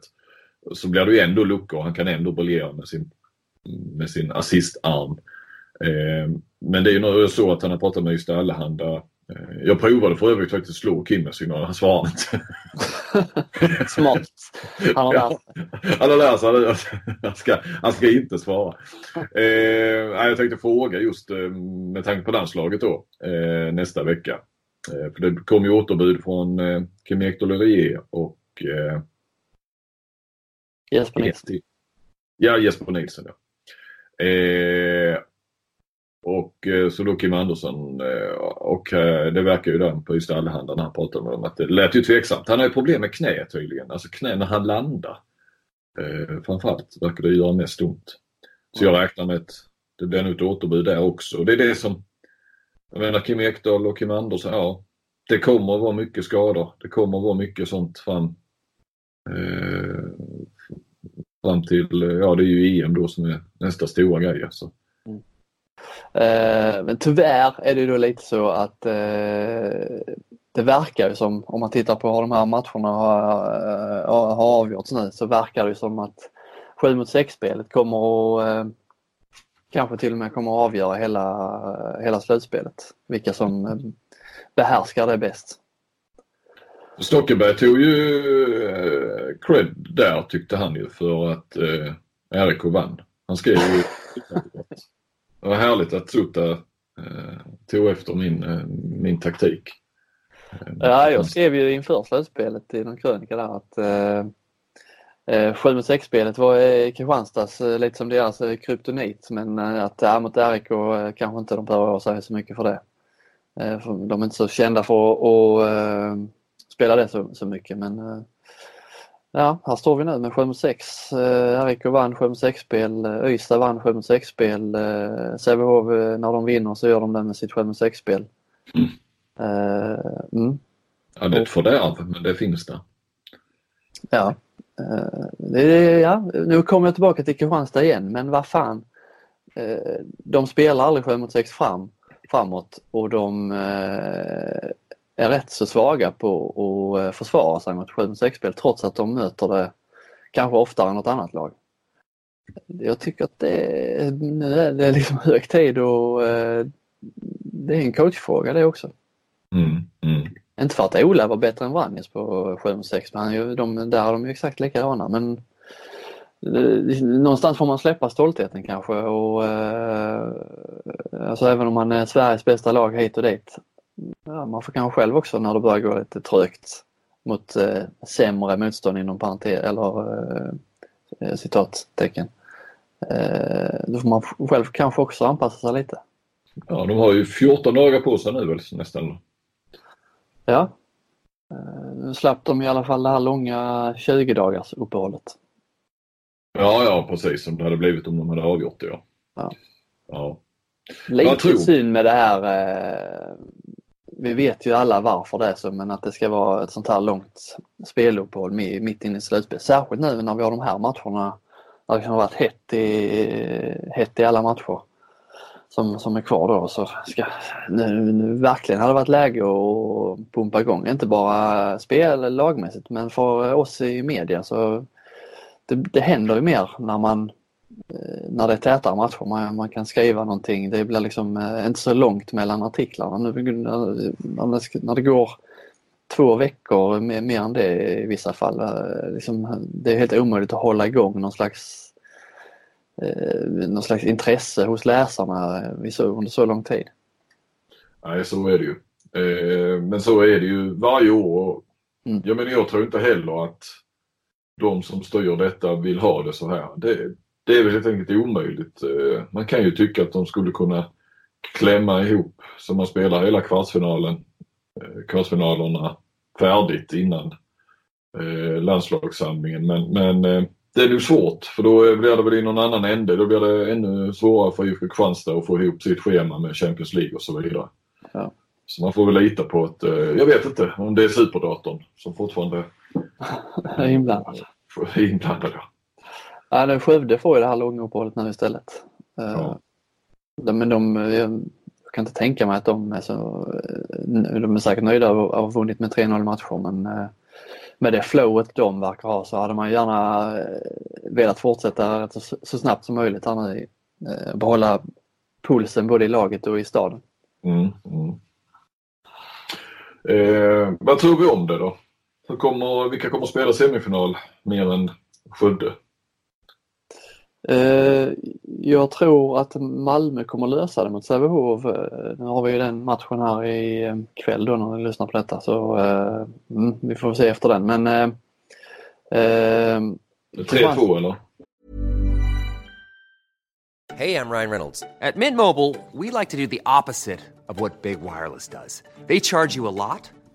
så blir det ju ändå luckor. Han kan ändå briljera med sin, med sin assistarm. Eh, men det är ju nog så att han har pratat med just Allehanda. Eh, jag provade för övrigt faktiskt att slå Kim med signalen. Han svarade inte. Smart. Han har lärt sig. Han har lärt sig. Han ska, han ska inte svara. Eh, jag tänkte fråga just eh, med tanke på landslaget då eh, nästa vecka. Eh, för det kom ju återbud från eh, Kim Ekdahl och Jesper Nilsson. Ja, Jesper Nilsson ja. Eh, och eh, så då Kim Andersson eh, och eh, det verkar ju där på Ystad Allehanda när han pratade med dem att det lät ju tveksamt. Han har ju problem med knä tydligen, alltså knä när han landar. Eh, framförallt verkar det göra mest ont. Så jag räknar med att det blir nog ett återbud där också. Och det är det som, jag menar Kim Ekdahl och Kim Andersson, ja det kommer att vara mycket skador. Det kommer att vara mycket sånt fram eh, fram till, ja det är ju EM då som är nästa stora grej. Alltså. Mm. Eh, men tyvärr är det då lite så att eh, det verkar ju som, om man tittar på hur de här matcherna har, eh, har avgjorts nu, så verkar det som att 7 mot 6-spelet kommer att eh, kanske till och med kommer att avgöra hela, hela slutspelet. Vilka som eh, behärskar det bäst. Stockenberg tog ju uh, cred där tyckte han ju för att uh, RIK vann. Han skrev ju Det var härligt att Tuta uh, tog efter min, min taktik. Ja, jag skrev ju inför slutspelet i någon krönika där att eh, 7 mot 6-spelet var eh, Kristianstads eh, lite som deras eh, kryptonit men eh, att ja, mot RIK eh, kanske inte de behöver vara sig så mycket för det. Eh, för de är inte så kända för att eh, spela det så, så mycket men eh, ja, här står vi nu med 7 mot 6. Eh, RIK vann 7 mot 6-spel, Ystad vann 7 mot 6-spel. Eh, Sävehof när de vinner så gör de det med sitt 7 mot 6-spel. Mm. Mm. Ja, det fördärv, men det finns där. Ja. Ja. Nu kommer jag tillbaka till Kristianstad igen, men vad fan. De spelar aldrig 7 mot 6 fram, framåt och de är rätt så svaga på att försvara sig mot 7 mot 6-spel trots att de möter det kanske oftare än något annat lag. Jag tycker att det, nu är det liksom hög tid och det är en coachfråga det också. Mm, mm. Inte för att Ola var bättre än Vranjes på 7 6 men de, där är de ju exakt likadana men eh, någonstans får man släppa stoltheten kanske och eh, alltså även om man är Sveriges bästa lag hit och dit. Ja, man får kanske själv också när det börjar gå lite trögt mot eh, sämre motstånd inom parentes eller eh, citattecken. Eh, då får man själv kanske också anpassa sig lite. Ja, de har ju 14 dagar på sig nu väl nästan. Ja. Eh, nu slapp de i alla fall det här långa 20 dagars uppehållet. Ja, ja precis som det hade blivit om de hade avgjort det. Ja. ja. ja. Lite synd med det här. Eh, vi vet ju alla varför det är så men att det ska vara ett sånt här långt speluppehåll mitt inne i slutspelet. Särskilt nu när vi har de här matcherna där det kan ha varit hett i, hett i alla matcher som, som är kvar då så ska nu, nu verkligen hade varit läge att pumpa igång. Inte bara spel lagmässigt men för oss i media så det, det händer ju mer när man när det är tätare matcher. Man, man kan skriva någonting. Det blir liksom eh, inte så långt mellan artiklarna. Nu, när, när det går två veckor, mer, mer än det i vissa fall. Eh, liksom, det är helt omöjligt att hålla igång någon slags eh, någon slags intresse hos läsarna under så lång tid. Nej, så är det ju. Eh, men så är det ju varje år. Mm. Jag menar, jag tror inte heller att de som styr detta vill ha det så här. Det, det är väl helt enkelt omöjligt. Eh, man kan ju tycka att de skulle kunna klämma ihop så man spelar hela kvartsfinalen, eh, kvartsfinalerna färdigt innan eh, landslagssamlingen. Men, men det är nog svårt för då blir det väl i någon annan ände. Då blir det ännu svårare för IFK Kristianstad att få ihop sitt schema med Champions League och så vidare. Ja. Så man får väl lita på att, jag vet inte om det är superdatorn som fortfarande är inblandad. Inblandad ja. Ja, Skövde får ju det här långa uppehållet nu istället. Eh, ja. Men de, jag kan inte tänka mig att de är så, eh, de är säkert nöjda av att ha vunnit med 3-0 matcher men med det flowet de verkar ha så hade man gärna eh, velat fortsätta så, snabbt som möjligt här nu. Eh, behålla pulsen både i laget och i staden. Mm, mm. Eh, vad tror vi om det då? Hur kommer, vilka kommer att spela semifinal mer än Skövde? Eh, jag tror att Malmö kommer lösa det mot Sävehof. Nu har vi ju den matchen här i kväll då när ni lyssnar på detta så mm, vi får se efter den men eh, 3-2 eller? Hej, I'm Ryan Reynolds. At Mint Mobile, we like to do the opposite of what Big Wireless. They charge you a lot,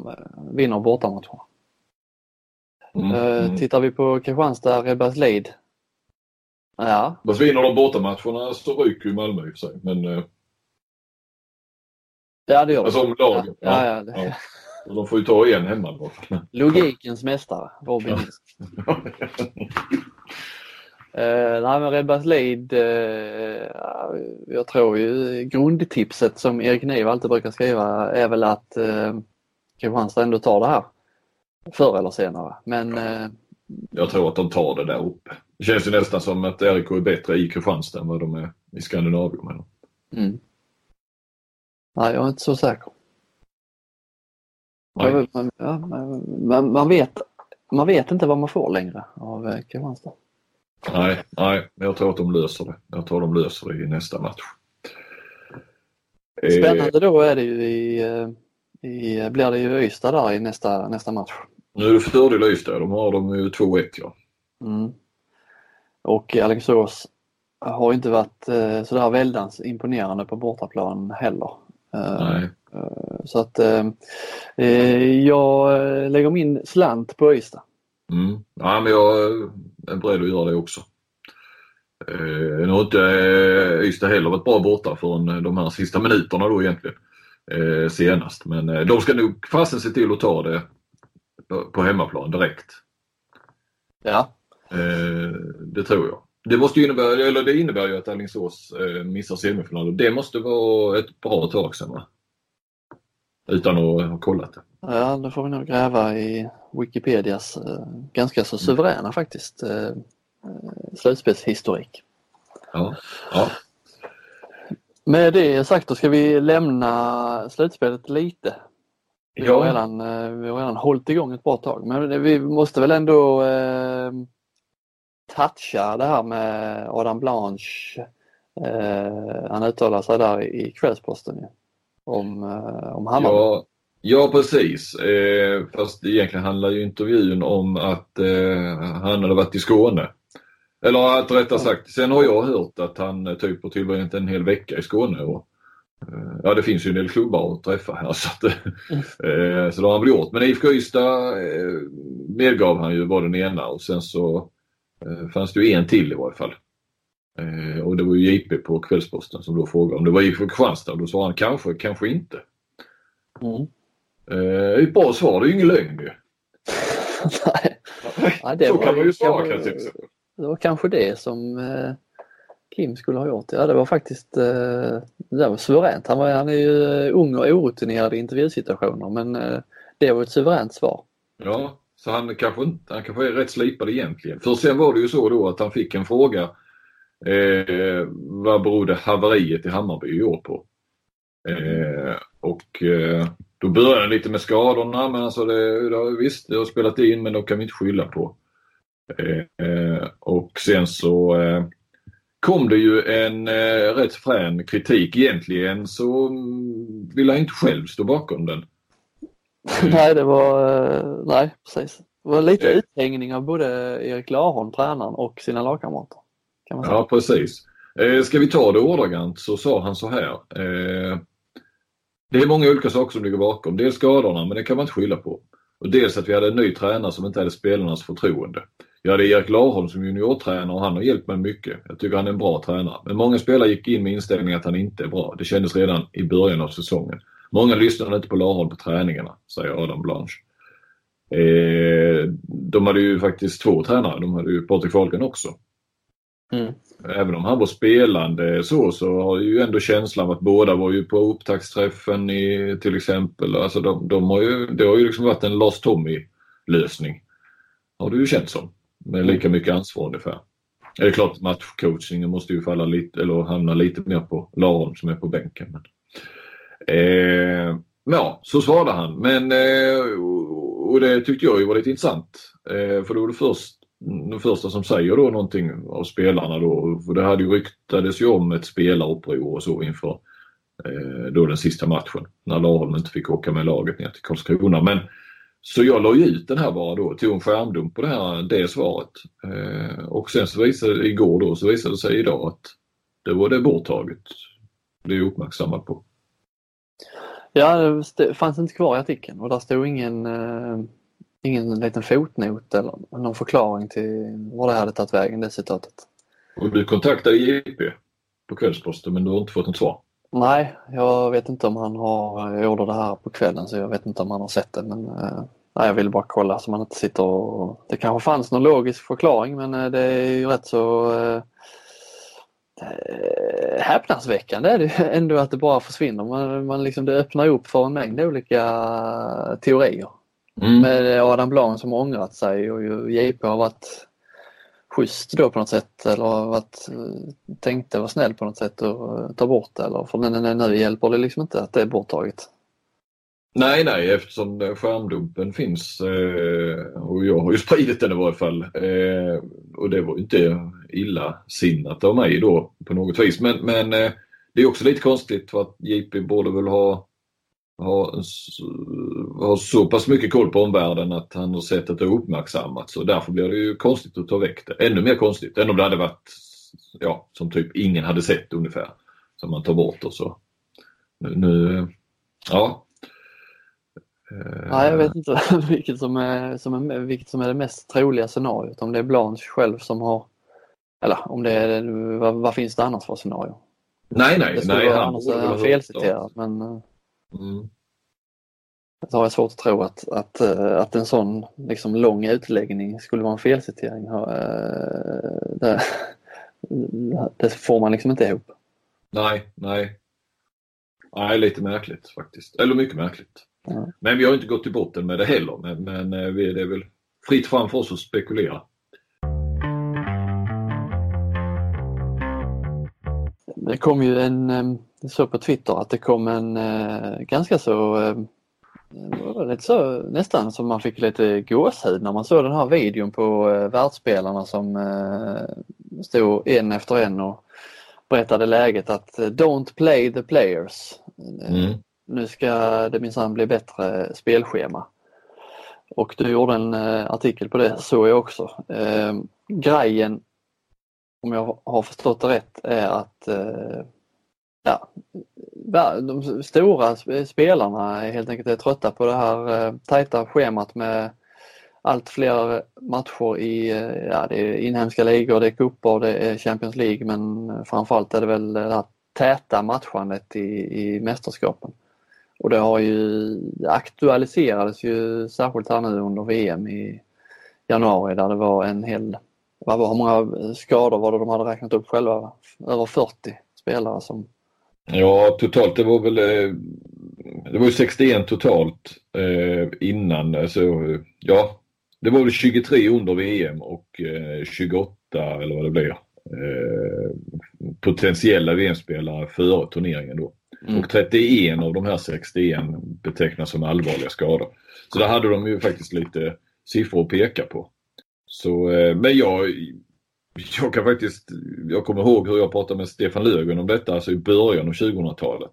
De vinner bortamatcherna. Mm. Eh, Mm. Tittar vi på Kristianstad, Rebas Leid. Ja, Fast vinner de bortamatcherna så ryker ju Malmö i och för sig. Men eh, ja det gör alltså om lagen. Ja, ja, det- ja. De får ju ta igen hemma. Logikens mästare, Robin Nilsson. Eh, nej men Rebas Leid, eh, jag tror ju grundtipset som Erik Niv alltid brukar skriva är väl att eh, Kristianstad ändå tar det här. Förr eller senare. Men eh, Jag tror att de tar det där uppe. Det känns ju nästan som att RIK är bättre i Kristianstad än vad de är i Skandinavien. Men... mm. Nej, jag är inte så säker. Nej. Man, ja, man, man, vet, man vet inte vad man får längre av eh, Kristianstad. Nej, nej, jag tror att de löser det. Jag tror de löser det i nästa match. Eh, Spännande då är det ju i, i blir det ju Ystad där i nästa, nästa match. nu är det fördel Ystad. De har de ju 2-1 ja. Mm. Och Alingsås har inte varit eh, sådär väldans imponerande på bortaplan heller. Eh, Nej. Så att eh, eh, jag eh, lägger min slant på Ystad. Mm. Ja, men jag är beredd att göra det också. Eh, nu har inte eh, Ystad heller varit bra borta förrän de här sista minuterna då egentligen. Eh, senast. Men eh, de ska nog fasen se till att ta det på, hemmaplan direkt. Ja, Eh, det tror jag. Det, måste innebära, eller det innebär ju att Alingsås eh, missar semifinalen. Det måste vara ett bra tag sedan va? Utan att ha kollat det. ja då får vi nog gräva i Wikipedias eh, ganska så suveräna faktiskt eh, eh, slutspelshistorik. Ja. ja. Med det sagt då ska vi lämna slutspelet lite. Vi har, Ja. redan, eh, vi har redan hållit igång ett bra tag men vi måste väl ändå eh, toucha det här med Adam Blanche. Eh, han uttalar sig där i Kvällsposten ju. Om, eh, om Hammarby. Ja, ja precis. Eh, fast egentligen handlar ju intervjun om att eh, han hade varit i Skåne. Eller att rättare sagt, sen har jag hört att han eh, typ har tillbringat en hel vecka i Skåne. Och, eh, ja det finns ju en del klubbar att träffa här så, att, eh, så det har han väl gjort. Men IFK Ystad medgav han ju var den ena och sen så fanns det ju en till i varje fall. Och det var ju JP på Kvällsposten som då frågade om det var IFK Kristianstad och då sa han kanske, kanske inte. Mm. Ett bra svar, det är ju ingen lögn ju. Nej, Ja, så var kan man ju svara kanske- det var kanske det som eh, Kim skulle ha gjort. Ja det var faktiskt eh, det var suveränt. Han, var, han är ju eh, ung och orutinerad i intervjusituationer men eh, det var ett suveränt svar. Ja, så han kanske, inte, han kanske är rätt slipad egentligen. För sen var det ju så då att han fick en fråga. Eh, vad berodde haveriet i Hammarby i år på? Eh, och eh, då började han lite med skadorna men alltså det, det, visst, det har spelat in men de kan vi inte skylla på. Eh, och sen så eh, kom det ju en eh, rätt frän kritik. Egentligen så mm, vill han inte själv stå bakom den. nej det var, eh, nej precis. Det var lite Eh. uthängning av både Erik Larholm, tränaren och sina lagkamrater. Kan man säga. Ja, precis. Eh, ska vi ta det ordagrant så sa han så här. Det är många olika saker som ligger bakom. Dels skadorna, men det kan man inte skylla på. Och dels att vi hade en ny tränare som inte hade spelarnas förtroende. Jag hade Erik Larholm som juniortränare och han har hjälpt mig mycket. Jag tycker han är en bra tränare. Men många spelare gick in med inställningen att han inte är bra. Det kändes redan i början av säsongen. Många lyssnade inte på Larholm på träningarna, säger Adam Blanche. Eh, de hade ju faktiskt två tränare. De hade ju Patrik Fahlgren också. Mm. Även om han var spelande så, så har ju ändå känslan att båda var ju på upptaktsträffen i, till exempel. Alltså de, de har ju, det har ju liksom varit en Lars Tommy-lösning. Har det ju känts som. Med lika mycket ansvar ungefär. Det är klart matchcoachningen måste ju falla lite, eller hamna lite mer på Laron som är på bänken. Men, eh, ja, så svarade han. Men, eh, och det tyckte jag ju var lite intressant. Eh, för då var det först den första som säger då någonting av spelarna då. För det hade ju ryktades ju om ett spelaruppror och så inför eh, då den sista matchen. När Laholm inte fick åka med laget ner till Karlskrona. Men, så jag la ju ut den här bara då, tog en skärmdump på det här, det svaret. Eh, och sen så visade det igår då, så visade det sig idag att det var det borttaget. Det är jag uppmärksammad på. Ja, det fanns inte kvar i artikeln och där stod ingen eh ingen liten fotnot eller någon förklaring till var det hade tagit vägen, det citatet. Och du kontaktade JP på Kvällsposten men du har inte fått något svar? Nej, jag vet inte om han har, jag gjorde det här på kvällen så jag vet inte om han har sett det men eh, nej, jag ville bara kolla så man inte sitter och... Det kanske fanns någon logisk förklaring men eh, det är ju rätt så eh, häpnadsväckande är det ändå att det bara försvinner. Man, man liksom, det öppnar upp för en mängd olika teorier. Mm. Med Adam Blanc som har ångrat sig och JP har varit schysst då på något sätt eller varit, eh, tänkte vara snäll på något sätt och eh, ta bort det. Eller, för nu hjälper det liksom inte att det är borttaget. Nej, nej, eftersom skärmdumpen finns eh, och jag har ju spridit den i varje fall. Och det var ju inte illasinnat av mig då på något vis. Men, men det är också lite konstigt för att JP borde väl ha har, har så pass mycket koll på omvärlden att han har sett att det har uppmärksammats och därför blir det ju konstigt att ta väck det. Ännu mer konstigt än om det hade varit ja, som typ ingen hade sett ungefär. Som man tar bort och så. Nu, nu ja. Ja, jag vet inte vilket som, är, som är, vilket som är det mest troliga scenariot. Om det är Blanche själv som har, eller om det är, vad, vad finns det annars för scenario? Nej, nej, nej. Han, annars är han felciterad men eh, Mm. Så har jag svårt att tro att, att, eh, att en sån liksom, lång utläggning skulle vara en felcitering. Eh, det, det får man liksom inte ihop. Nej, nej. Nej, lite märkligt faktiskt. Eller mycket märkligt. Ja. Men vi har inte gått till botten med det heller. Men, men eh, det är väl fritt fram för oss att spekulera. Det kom ju en, jag såg på Twitter att det kom en eh, ganska så, eh, lite så nästan som man fick lite gåshud när man såg den här videon på eh, världsspelarna som eh, stod en efter en och berättade läget att don't play the players. Mm. Nu ska det minsann bli bättre spelschema. Och du gjorde en artikel på det, såg jag också. Eh, grejen om jag har förstått det rätt, är att eh, ja, de stora spelarna helt enkelt är trötta på det här eh, tajta schemat med allt fler matcher i eh, ja, det är inhemska ligor, det är cuper, det är Champions League men framförallt är det väl det här täta matchandet i, i mästerskapen. Och det har ju aktualiserades ju särskilt här nu under VM i januari där det var en hel vad var, hur många skador var det de hade räknat upp själva? Över 40 spelare som... Ja, totalt det var väl eh, det var ju 61 totalt eh, innan. Alltså, ja, det var väl 23 under VM och eh, 28 eller vad det blir eh, potentiella VM-spelare före turneringen då. Mm. Och 31 av de här 61 betecknas som allvarliga skador. Så där hade de ju faktiskt lite siffror att peka på. Så, eh, men jag, jag kan faktiskt, jag kommer ihåg hur jag pratade med Stefan Löfgren om detta alltså i början av 2000-talet.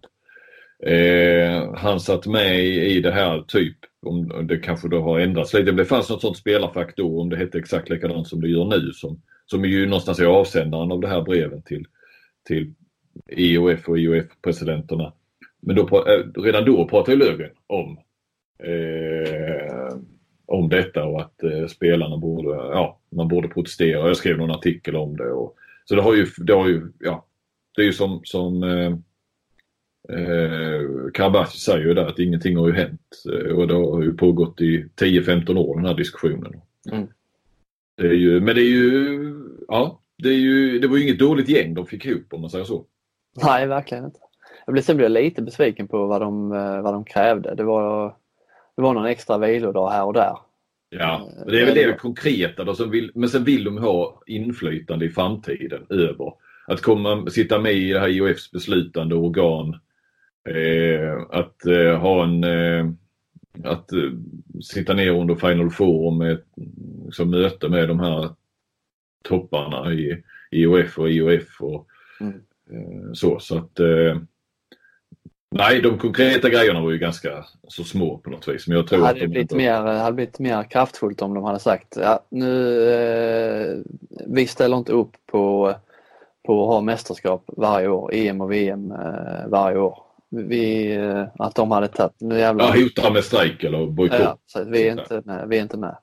Eh, han satt med i det här typ, om det kanske då har ändrats lite, men det fanns något sånt spelarfack då om det hette exakt likadant som det gör nu som, som är ju någonstans är avsändaren av det här breven till, till IOF och IOF-presidenterna. Men då, eh, redan då pratade Löfgren om eh, om detta och att eh, spelarna borde, ja, man borde protestera. Jag skrev någon artikel om det. Och, så det har ju, det har ju, ja, det är ju som, som eh, eh, Karabashi säger ju där att ingenting har ju hänt eh, och det har ju pågått i 10-15 år den här diskussionen. Mm. Det är ju, men det är ju, ja, det, är ju, det var ju inget dåligt gäng de fick ihop om man säger så. Nej, verkligen inte. Jag blev, sen blev jag lite besviken på vad de, eh, vad de krävde. Det var, det var någon extra vilodag här och där. Ja, det är väl det konkreta då. Som vill, men sen vill de ha inflytande i framtiden över. Att komma, sitta med i det här IOFs beslutande organ. Eh, att eh, ha en eh, att eh, sitta ner under Final Four med liksom, möte med de här topparna i IOF och IOF och mm. Eh, så. Så att eh, Nej, de konkreta grejerna var ju ganska så små på något vis. Men jag tror hade att de blivit mer, hade blivit mer kraftfullt om de hade sagt ja, nu, eh, vi ställer inte upp på, på att ha mästerskap varje år, EM och VM eh, varje år. Vi, eh, att de hade tagit, nu jävlar. Ja, hotar med strejk eller bojkott. Ja, så vi, är inte med, vi är inte med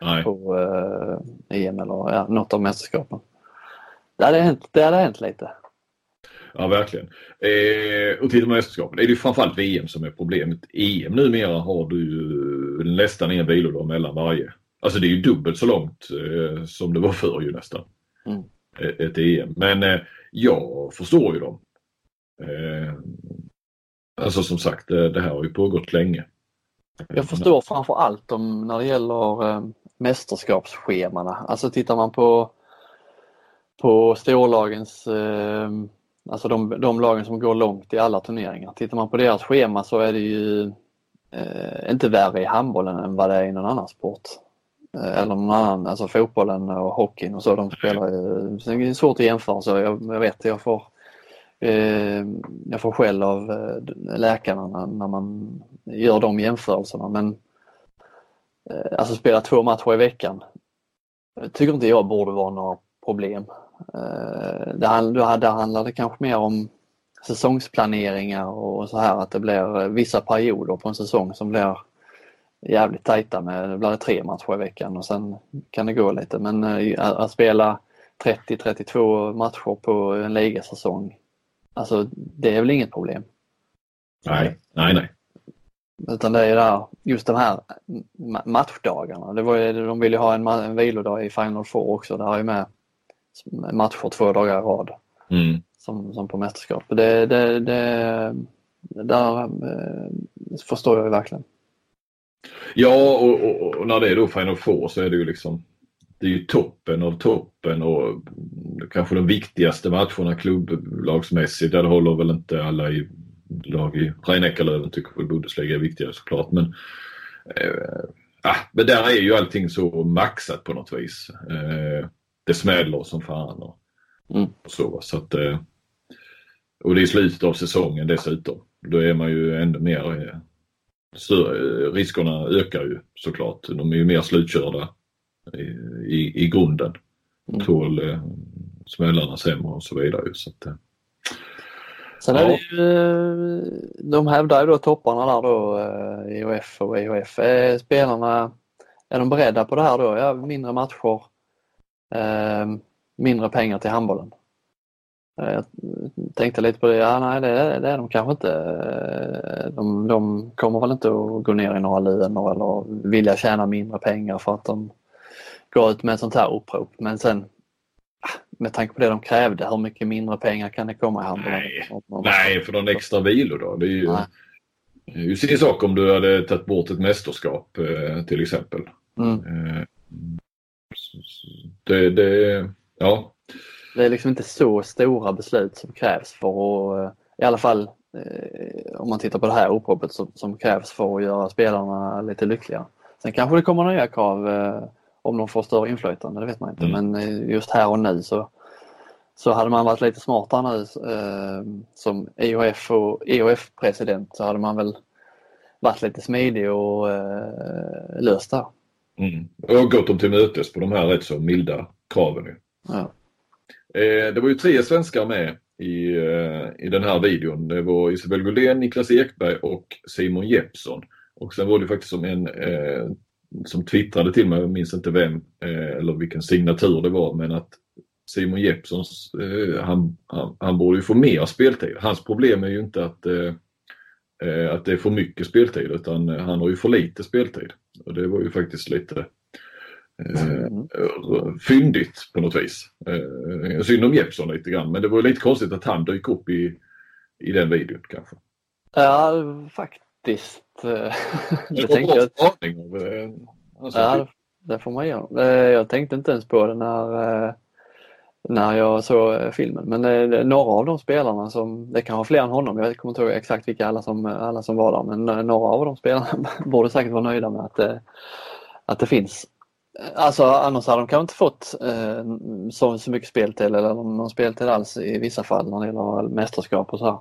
Nej. på eh, EM eller ja, något av mästerskapen. Det hade hänt, det hade hänt lite. Ja, verkligen. Eh, och tittar man mästerskapen är det framförallt VM som är problemet. EM numera har du ju nästan en vilodag mellan varje. Alltså det är ju dubbelt så långt eh, som det var förr ju nästan. Mm. Ett EM. Men eh, jag förstår ju dem. Eh, alltså som sagt, det, det här har ju pågått länge. Jag förstår framför allt om när det gäller eh, mästerskapsschemana. Alltså tittar man på på storlagens eh, Alltså de, de lagen som går långt i alla turneringar. Tittar man på deras schema så är det ju eh, inte värre i handbollen än vad det är i någon annan sport. Eh, eller någon annan, alltså fotbollen och hockeyn och så. De spelar ju, det är svårt att jämföra så jag, jag vet jag får eh, jag får skäll av eh, läkarna när, när, man gör de jämförelserna men eh, alltså spela två matcher i veckan eh, tycker inte jag borde vara några problem. Eh, det, där handlar det kanske mer om säsongsplaneringar och så här att det blir vissa perioder på en säsong som blir jävligt tajta med, det blir tre matcher i veckan och sen kan det gå lite men eh, att spela 30-32 matcher på en ligasäsong, alltså det är väl inget problem. Nej, nej, nej. Utan det är där, just de här matchdagarna. Det var ju, de ville ha en, en vilodag i Final Four också. Det har ju med matcher två dagar i rad. Mm. Som, som på mästerskap. Det, det, det, där eh, förstår jag ju verkligen. Ja och, och, och, när det är då Final Four så är det ju liksom det är ju toppen av toppen och kanske de viktigaste matcherna klubblagsmässigt. Där håller väl inte alla i lag i Rhein-Neckarlöven tycker väl Bundesliga är viktigare såklart. Men, eh, men där är ju allting så maxat på något vis. Eh, det smäller som fan. Och, mm. och så, så att, eh, och det är slutet av säsongen dessutom. Då är man ju ännu mer... Eh, större, riskerna ökar ju såklart. De är ju mer slutkörda i, i, i grunden. Mm. Tål eh, smällarna sämre och så vidare. Så att, Sen är det ju, de hävdar ju då topparna där då, IOF och EHF. Är spelarna, är de beredda på det här då? Ja, mindre matcher, eh, mindre pengar till handbollen. Eh, jag tänkte lite på det, ja nej det, det är de kanske inte. Eh, de, de kommer väl inte att gå ner i några löner eller vilja tjäna mindre pengar för att de går ut med ett sånt här upprop. Men sen ah, med tanke på det de krävde, hur mycket mindre pengar kan det komma i handbollen? Nej, nej för någon extra vilo då. Det är ju, nej. ju sin sak om du hade tagit bort ett mästerskap eh, till exempel. Mm det, det, ja. Det är liksom inte så stora beslut som krävs för att, i alla fall eh, om man tittar på det här uppropet som, som, krävs för att göra spelarna lite lyckliga. Sen kanske det kommer nya krav eh, om de får större inflytande, det vet man inte. Mm. Men eh, just här och nu så, så hade man varit lite smartare nu som EOF och EOF-president så hade man väl varit lite smidig och löst det. Mm. Och gått dem till mötes på de här rätt så milda kraven. Ja. Eh, det var ju tre svenskar med i, eh, i den här videon. Det var Isabel Gullén, Niklas Ekberg och Simon Jeppsson. Och sen var det faktiskt som en eh, som twittrade till mig, jag minns inte vem eller vilken signatur det var, men att Simon Jeppsson, han, han, han, borde ju få mer speltid. Hans problem är ju inte att, att det är för mycket speltid utan han har ju för lite speltid. Och det var ju faktiskt lite Mm. Fyndigt på något vis. Synd om Jeppsson lite grann men det var lite konstigt att han dök upp i, i den videon kanske. Ja faktiskt. det tänkte jag. Alltså, ja, det får man göra. Jag tänkte inte ens på det när, när jag såg eh, filmen men några av de spelarna som, det kan vara fler än honom, jag kommer inte ihåg exakt vilka alla som, alla som var där men eh, några av de spelarna borde säkert vara nöjda med att, eh, att det finns Alltså annars hade de kanske inte fått eh, så, så mycket speltid eller någon speltid alls i vissa fall när det gäller mästerskap och så här.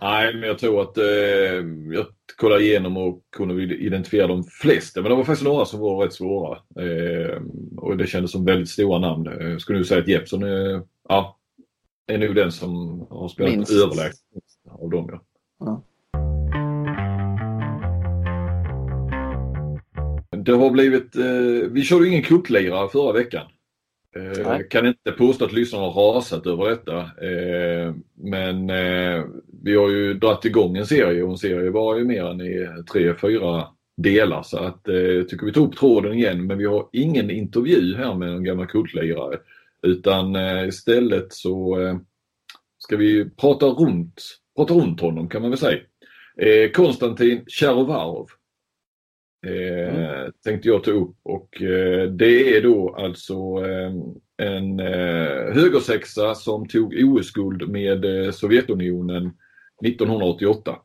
Nej, men jag tror att eh, jag kollade igenom och kunde identifiera de flesta. Men det var faktiskt några som var rätt svåra. Eh, och det kändes som väldigt stora namn. Jag eh, skulle nu säga att Jeppsson är, ja, är nog den som har spelat Minst. överlägset av dem. Ja. ja. Det har blivit, eh, vi körde ingen kucklirare förra veckan. Eh, kan inte påstå att lyssnarna har rasat över detta. Eh, men eh, vi har ju dragit igång en serie och en serie var ju mer än i tre, fyra delar. Så att eh, jag tycker vi tar upp tråden igen men vi har ingen intervju här med en gammal kultlirare. Utan eh, istället så eh, ska vi prata runt, prata runt honom kan man väl säga. Konstantin Tjarovarov eh, tänkte jag ta upp och det är då alltså en högersexa som tog OS-guld med Sovjetunionen 1988.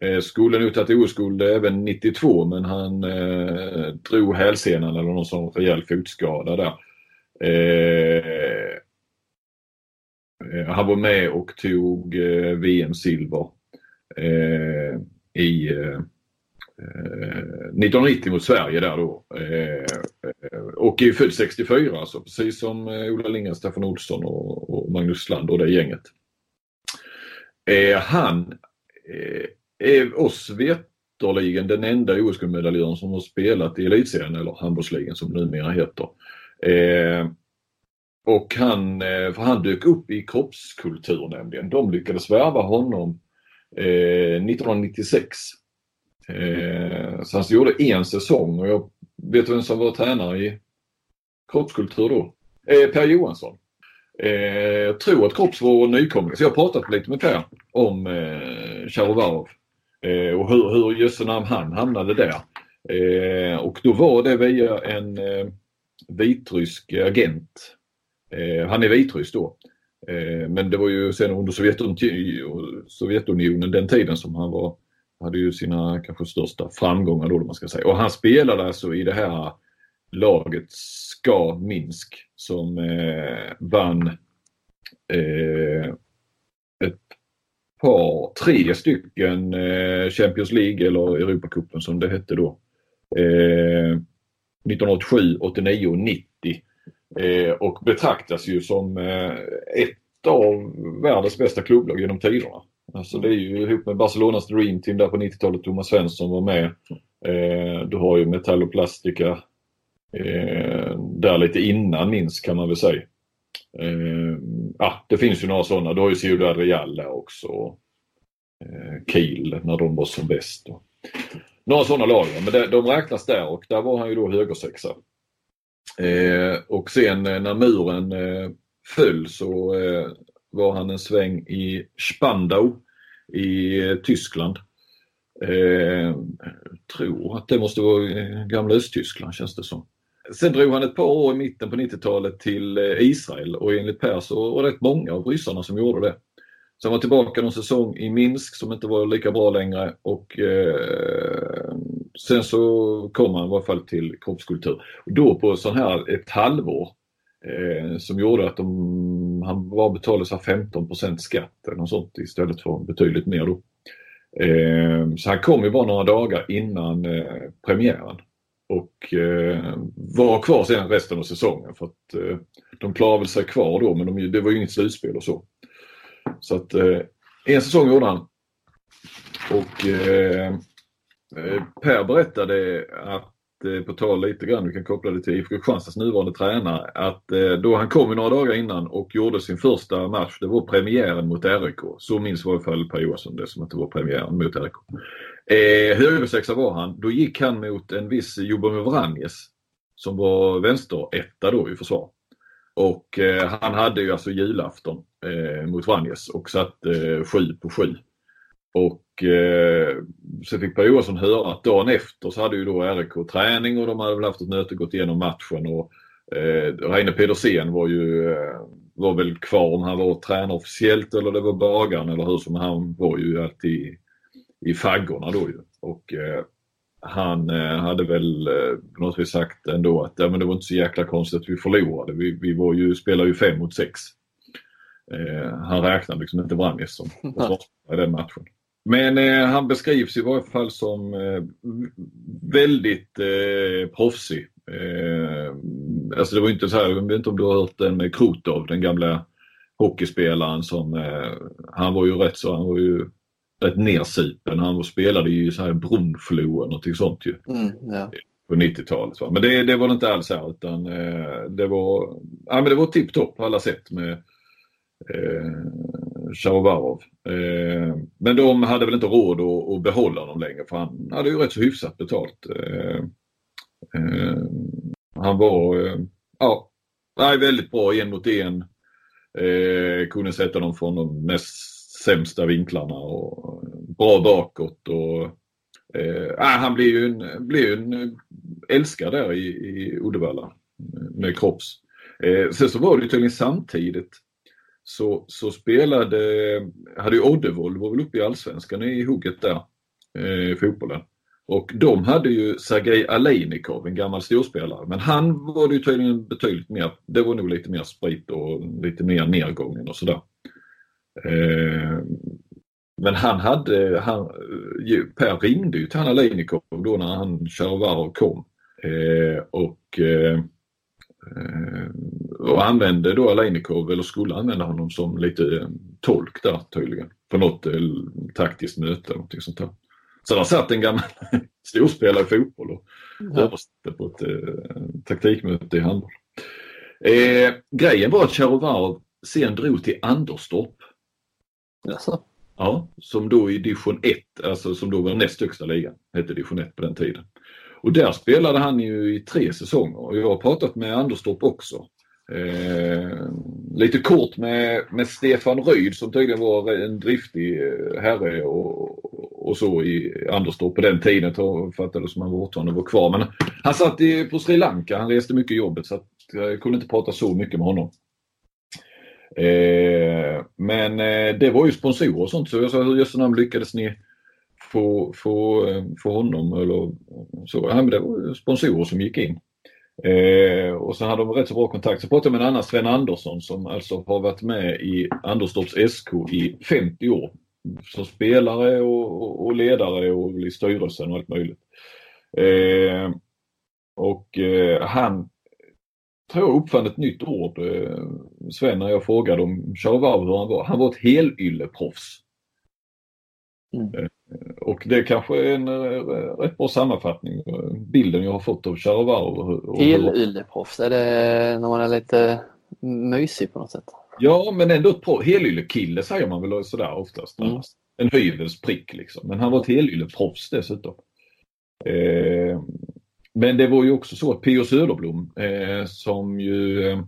Eh, skulle nog tagit OS-guld även 92 men han eh, drog hälsenan eller någon sån rejäl fotskada där. Eh, eh han var med och tog eh, VM-silver eh, i eh, eh, 1990 mot Sverige där då. Eh, och är född 64 alltså, precis som Ola Lindgren, Staffan Olsson och, Magnus Land och det gänget. Eh, han eh, är oss veterligen den enda OS-guldmedaljören som har spelat i elitserien eller handbollsligan som numera heter. Eh, och han, för han dök upp i kroppskultur nämligen. De lyckades värva honom 1996 så han gjorde en säsong och jag vet vem som var tränare i kroppskultur då? Per Johansson. Eh, jag tror att Kropps var nykomling så jag har pratat lite med Per om eh, Charovarov eh, och hur, hur jösse namn han hamnade där. Eh, och då var det via en eh, vitrysk agent. Eh, han är vitrysk då. Eh, men det var ju sen under Sovjetunionen, Sovjetunionen den tiden som han var hade ju sina kanske största framgångar då, man ska säga. Och han spelade alltså i det här laget Ska Minsk som eh, vann eh, ett par, tre stycken eh, Champions League eller Europacupen som det hette då. Eh, 1987, 89 och 90. Eh, och betraktas ju som eh, ett av världens bästa klubblag genom tiderna. Alltså det är ju ihop med Barcelonas Dream Team där på 90-talet, Thomas Svensson var med. Eh, du har ju Metall och Plastica eh, där lite innan minst kan man väl säga. Eh, ah, det finns ju några sådana. Du har ju Ciudad Real där också. Eh, Kiel när de var som bäst. Då. några sådana lag. Men det, de räknas där och där var han ju då högersexa. Eh, och sen eh, när muren eh, föll så eh, var han en sväng i Spandau i eh, Tyskland. Eh, tror att det måste vara eh, gamla Östtyskland känns det som. Sen drog han ett par år i mitten på 90-talet till eh, Israel och enligt Per så var det rätt många av ryssarna som gjorde det. Sen var tillbaka någon säsong i Minsk som inte var lika bra längre och eh, sen så kom han i varje fall till kroppskultur. Och då på sån här ett halvår eh, som gjorde att de, han bara betalade så 15 skatt eller något sånt istället för betydligt mer då. Eh, så han kom ju bara några dagar innan eh, premiären och eh, vara kvar sen resten av säsongen för att eh, de klarade väl sig kvar då men de, det var ju inget slutspel och så. Så att eh, en säsong gjorde han. Och eh, eh Per berättade att Eh, på tal lite grann, vi kan koppla det till IFK Kristianstads nuvarande tränare, att eh, då han kom några dagar innan och gjorde sin första match, det var premiären mot RIK. Så minns i alla fall Per Johansson det som att det var premiären mot RIK. Eh, högersexa var han. Då gick han mot en viss Jobomir Vranjes som var vänsteretta då i försvar. Och eh, han hade ju alltså julafton eh, mot Vranjes och satte eh, 7 på 7. Och eh, så fick Per Johansson höra att dagen efter så hade ju då RIK träning och de hade väl haft ett möte och gått igenom matchen. Och, eh, Reine Pedersen var ju eh, var väl kvar om han var tränare officiellt eller det var bagaren eller hur som han var ju alltid i, faggorna då ju. Och eh, han eh, hade väl eh, något vis sagt ändå att ja, men det var inte så jäkla konstigt att vi förlorade. Vi, vi var ju, spelade ju fem mot sex. Eh, han räknade liksom inte Vranjes som i den matchen. Men eh, han beskrivs i varje fall som eh, väldigt eh, proffsig. Eh, alltså det var inte så här, jag vet inte om du har hört den med Krutov, den gamla hockeyspelaren som, eh, han var ju rätt så, han var ju rätt nersupen. Han spelade ju så här Brunflo eller någonting sånt ju. Mm, ja. På 90-talet. Men det, det var det inte alls här utan eh, det var, ja, men det var tipptopp på alla sätt med eh, Shaovarov. Eh, men de hade väl inte råd att, att behålla honom längre för han hade ju rätt så hyfsat betalt. Eh, eh, han var, eh, ja, nej, väldigt bra en mot en. Eh, kunde sätta dem från de mest sämsta vinklarna och bra bakåt. Och, eh, ah, han blir ju en, blir en älskad där i, i Uddevalla med Kropps. Eh, sen så var det ju tydligen samtidigt så, så spelade, hade ju Oddevold var väl uppe i Allsvenskan i hugget där, eh, fotbollen. Och de hade ju Sergej Alenikov, en gammal storspelare. Men han var det ju tydligen betydligt mer, det var nog lite mer sprit och lite mer nedgången och sådär. Eh, men han hade, han, Per ringde ju till Hanna Leinikov då när han Tjervarov kom. Eh, och, eh, och använde då Aleinikov, eller skulle använda honom som lite tolk där tydligen. På något taktiskt möte eller någonting sånt där. Så där satt en gammal storspelare i fotboll och översatte på ett eh, taktikmöte i handboll. Eh, grejen var att Tjervarov sen drog till Anderstorp Jaså? Ja, som då i division 1, alltså som då var näst högsta ligan, hette division 1 på den tiden. Och där spelade han ju i tre säsonger och jag har pratat med Anderstorp också. Eh, lite kort med, med Stefan Ryd som tydligen var en driftig eh, herre och, och så i Anderstorp på den tiden. Jag fattade som han fortfarande var kvar. Men han satt i, på Sri Lanka, han reste mycket i jobbet så att eh, jag kunde inte prata så mycket med honom. Eh, men eh, det var ju sponsorer och sånt så jag sa hur jösse namn lyckades ni få, få, eh, få honom eller så. Ja, men det var sponsorer som gick in. Eh, och så hade de rätt så bra kontakt. Så pratade jag med en annan Sven Andersson som alltså har varit med i Anderstorps SK i 50 år. Som spelare och, och, och ledare och i styrelsen och allt möjligt. Eh, och eh, han tror jag uppfann ett nytt ord, eh, Sven, när jag frågade om Charles hur han var. Han var ett helylle-proffs. Mm. Eh, och det är kanske är en eh, rätt bra sammanfattning, bilden jag har fått av Charles Helylle-proffs, är det när man är lite mysig på något sätt? Ja, men ändå ett helylle-kille säger man väl sådär oftast. Mm. En hyvelsprick liksom. Men han var ett helylle-proffs dessutom. Eh, men det var ju också så att P.O. Söderblom eh, som ju eh,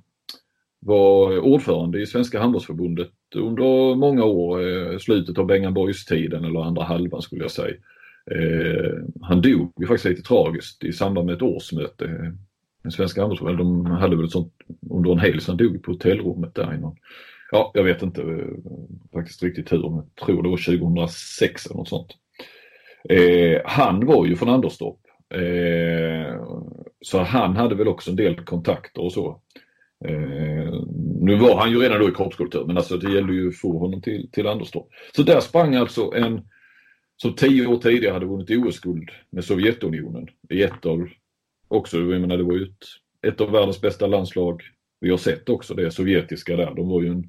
var ordförande i Svenska handbollsförbundet under många år, eh, slutet av Bengan Boys-tiden eller andra halvan skulle jag säga. Eh, han dog ju faktiskt lite tragiskt i samband med ett årsmöte. Den svenska handbollsförbundet, de hade väl ett sånt under en helg så han dog på hotellrummet där innan. ja jag vet inte eh, faktiskt riktigt hur men jag tror det var 2006 eller något sånt. Eh, han var ju från Anderstorp Eh, så han hade väl också en del kontakter och så. Eh, nu var han ju redan då i korpskultur men alltså det gällde ju att få honom till, till Anderstorp. Så där sprang alltså en som tio år tidigare hade vunnit OS-guld med Sovjetunionen i ett av, också, jag menar det var ju ett, ett av världens bästa landslag. Vi har sett också det sovjetiska där. De var ju, en,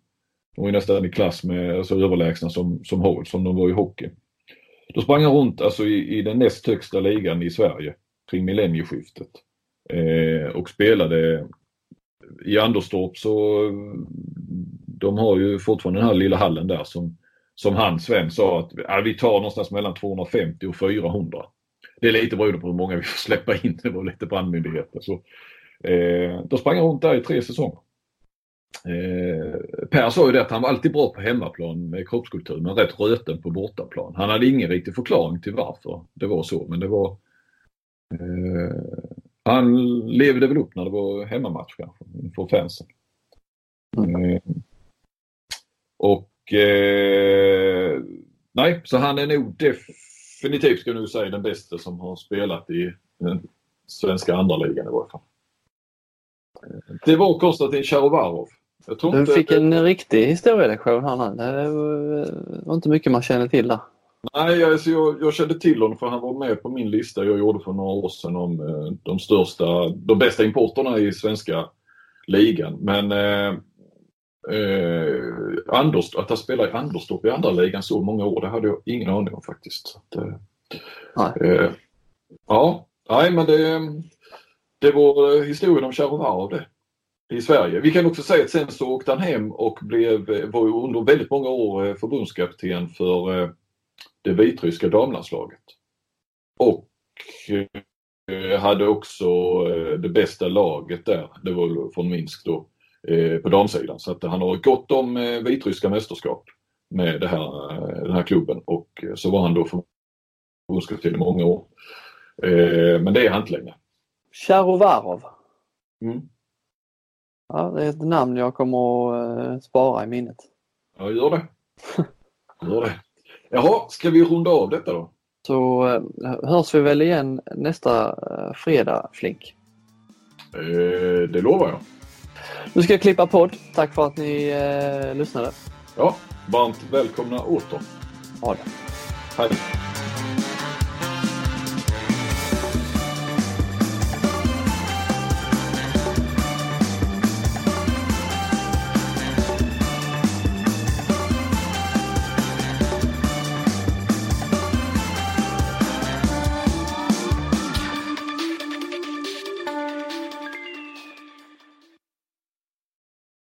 de var ju nästan i klass med, alltså överlägsna som, som, som de var i hockey. Då sprang han runt alltså i, i den näst högsta ligan i Sverige kring millennieskiftet. Eh, och spelade i Anderstorp så eh, de har ju fortfarande den här lilla hallen där som, som han Sven sa att ja, vi tar någonstans mellan 250 och 400. Det är lite beroende på hur många vi får släppa in. Det var lite brandmyndigheter. Så, Eh, då sprang han runt där i tre säsonger. Eh, per sa ju det att han var alltid bra på hemmaplan med kroppskultur men rätt röten på bortaplan. Han hade ingen riktig förklaring till varför det var så men det var eh, Han levde väl upp när det var hemmamatch kanske inför fansen. Eh, och eh, nej, så han är nog definitivt ska jag nu säga den bästa som har spelat i den svenska andra ligan i varje fall. Det var Konstantin Charovarov. Du fick en riktig historielektion här nu. Det var inte mycket man kände till där. Nej, alltså jag, jag kände till honom för han var med på min lista jag gjorde för några år sedan om eh, de största, de bästa importerna i svenska ligan. Men eh, eh, Anders, att han spelar i Anderstorp i andra ligan så många år, det hade jag ingen aning om faktiskt. Att, eh. Eh, ja, nej men det, det var eh, historien om Charovarov det i Sverige. Vi kan också säga att sen så åkte han hem och blev, eh, var under väldigt många år eh, förbundskapten för det vitryska damlandslaget. Och hade också det bästa laget där, det var från Minsk då, på damsidan. Så att han har gått om vitryska mästerskap med det här, den här klubben och så var han då förbundskapten i många år. Men det är han inte längre. Charovarov. Mm. Ja, det är ett namn jag kommer att eh, spara i minnet. Ja, gör det. Gör det. Jaha, ska vi runda av detta då? Så eh, hörs vi väl igen nästa eh, fredag, Flink? Eh, det lovar jag. Nu ska jag klippa podd. Tack för att ni eh, lyssnade. Ja, varmt välkomna åter. Ha det. Hej.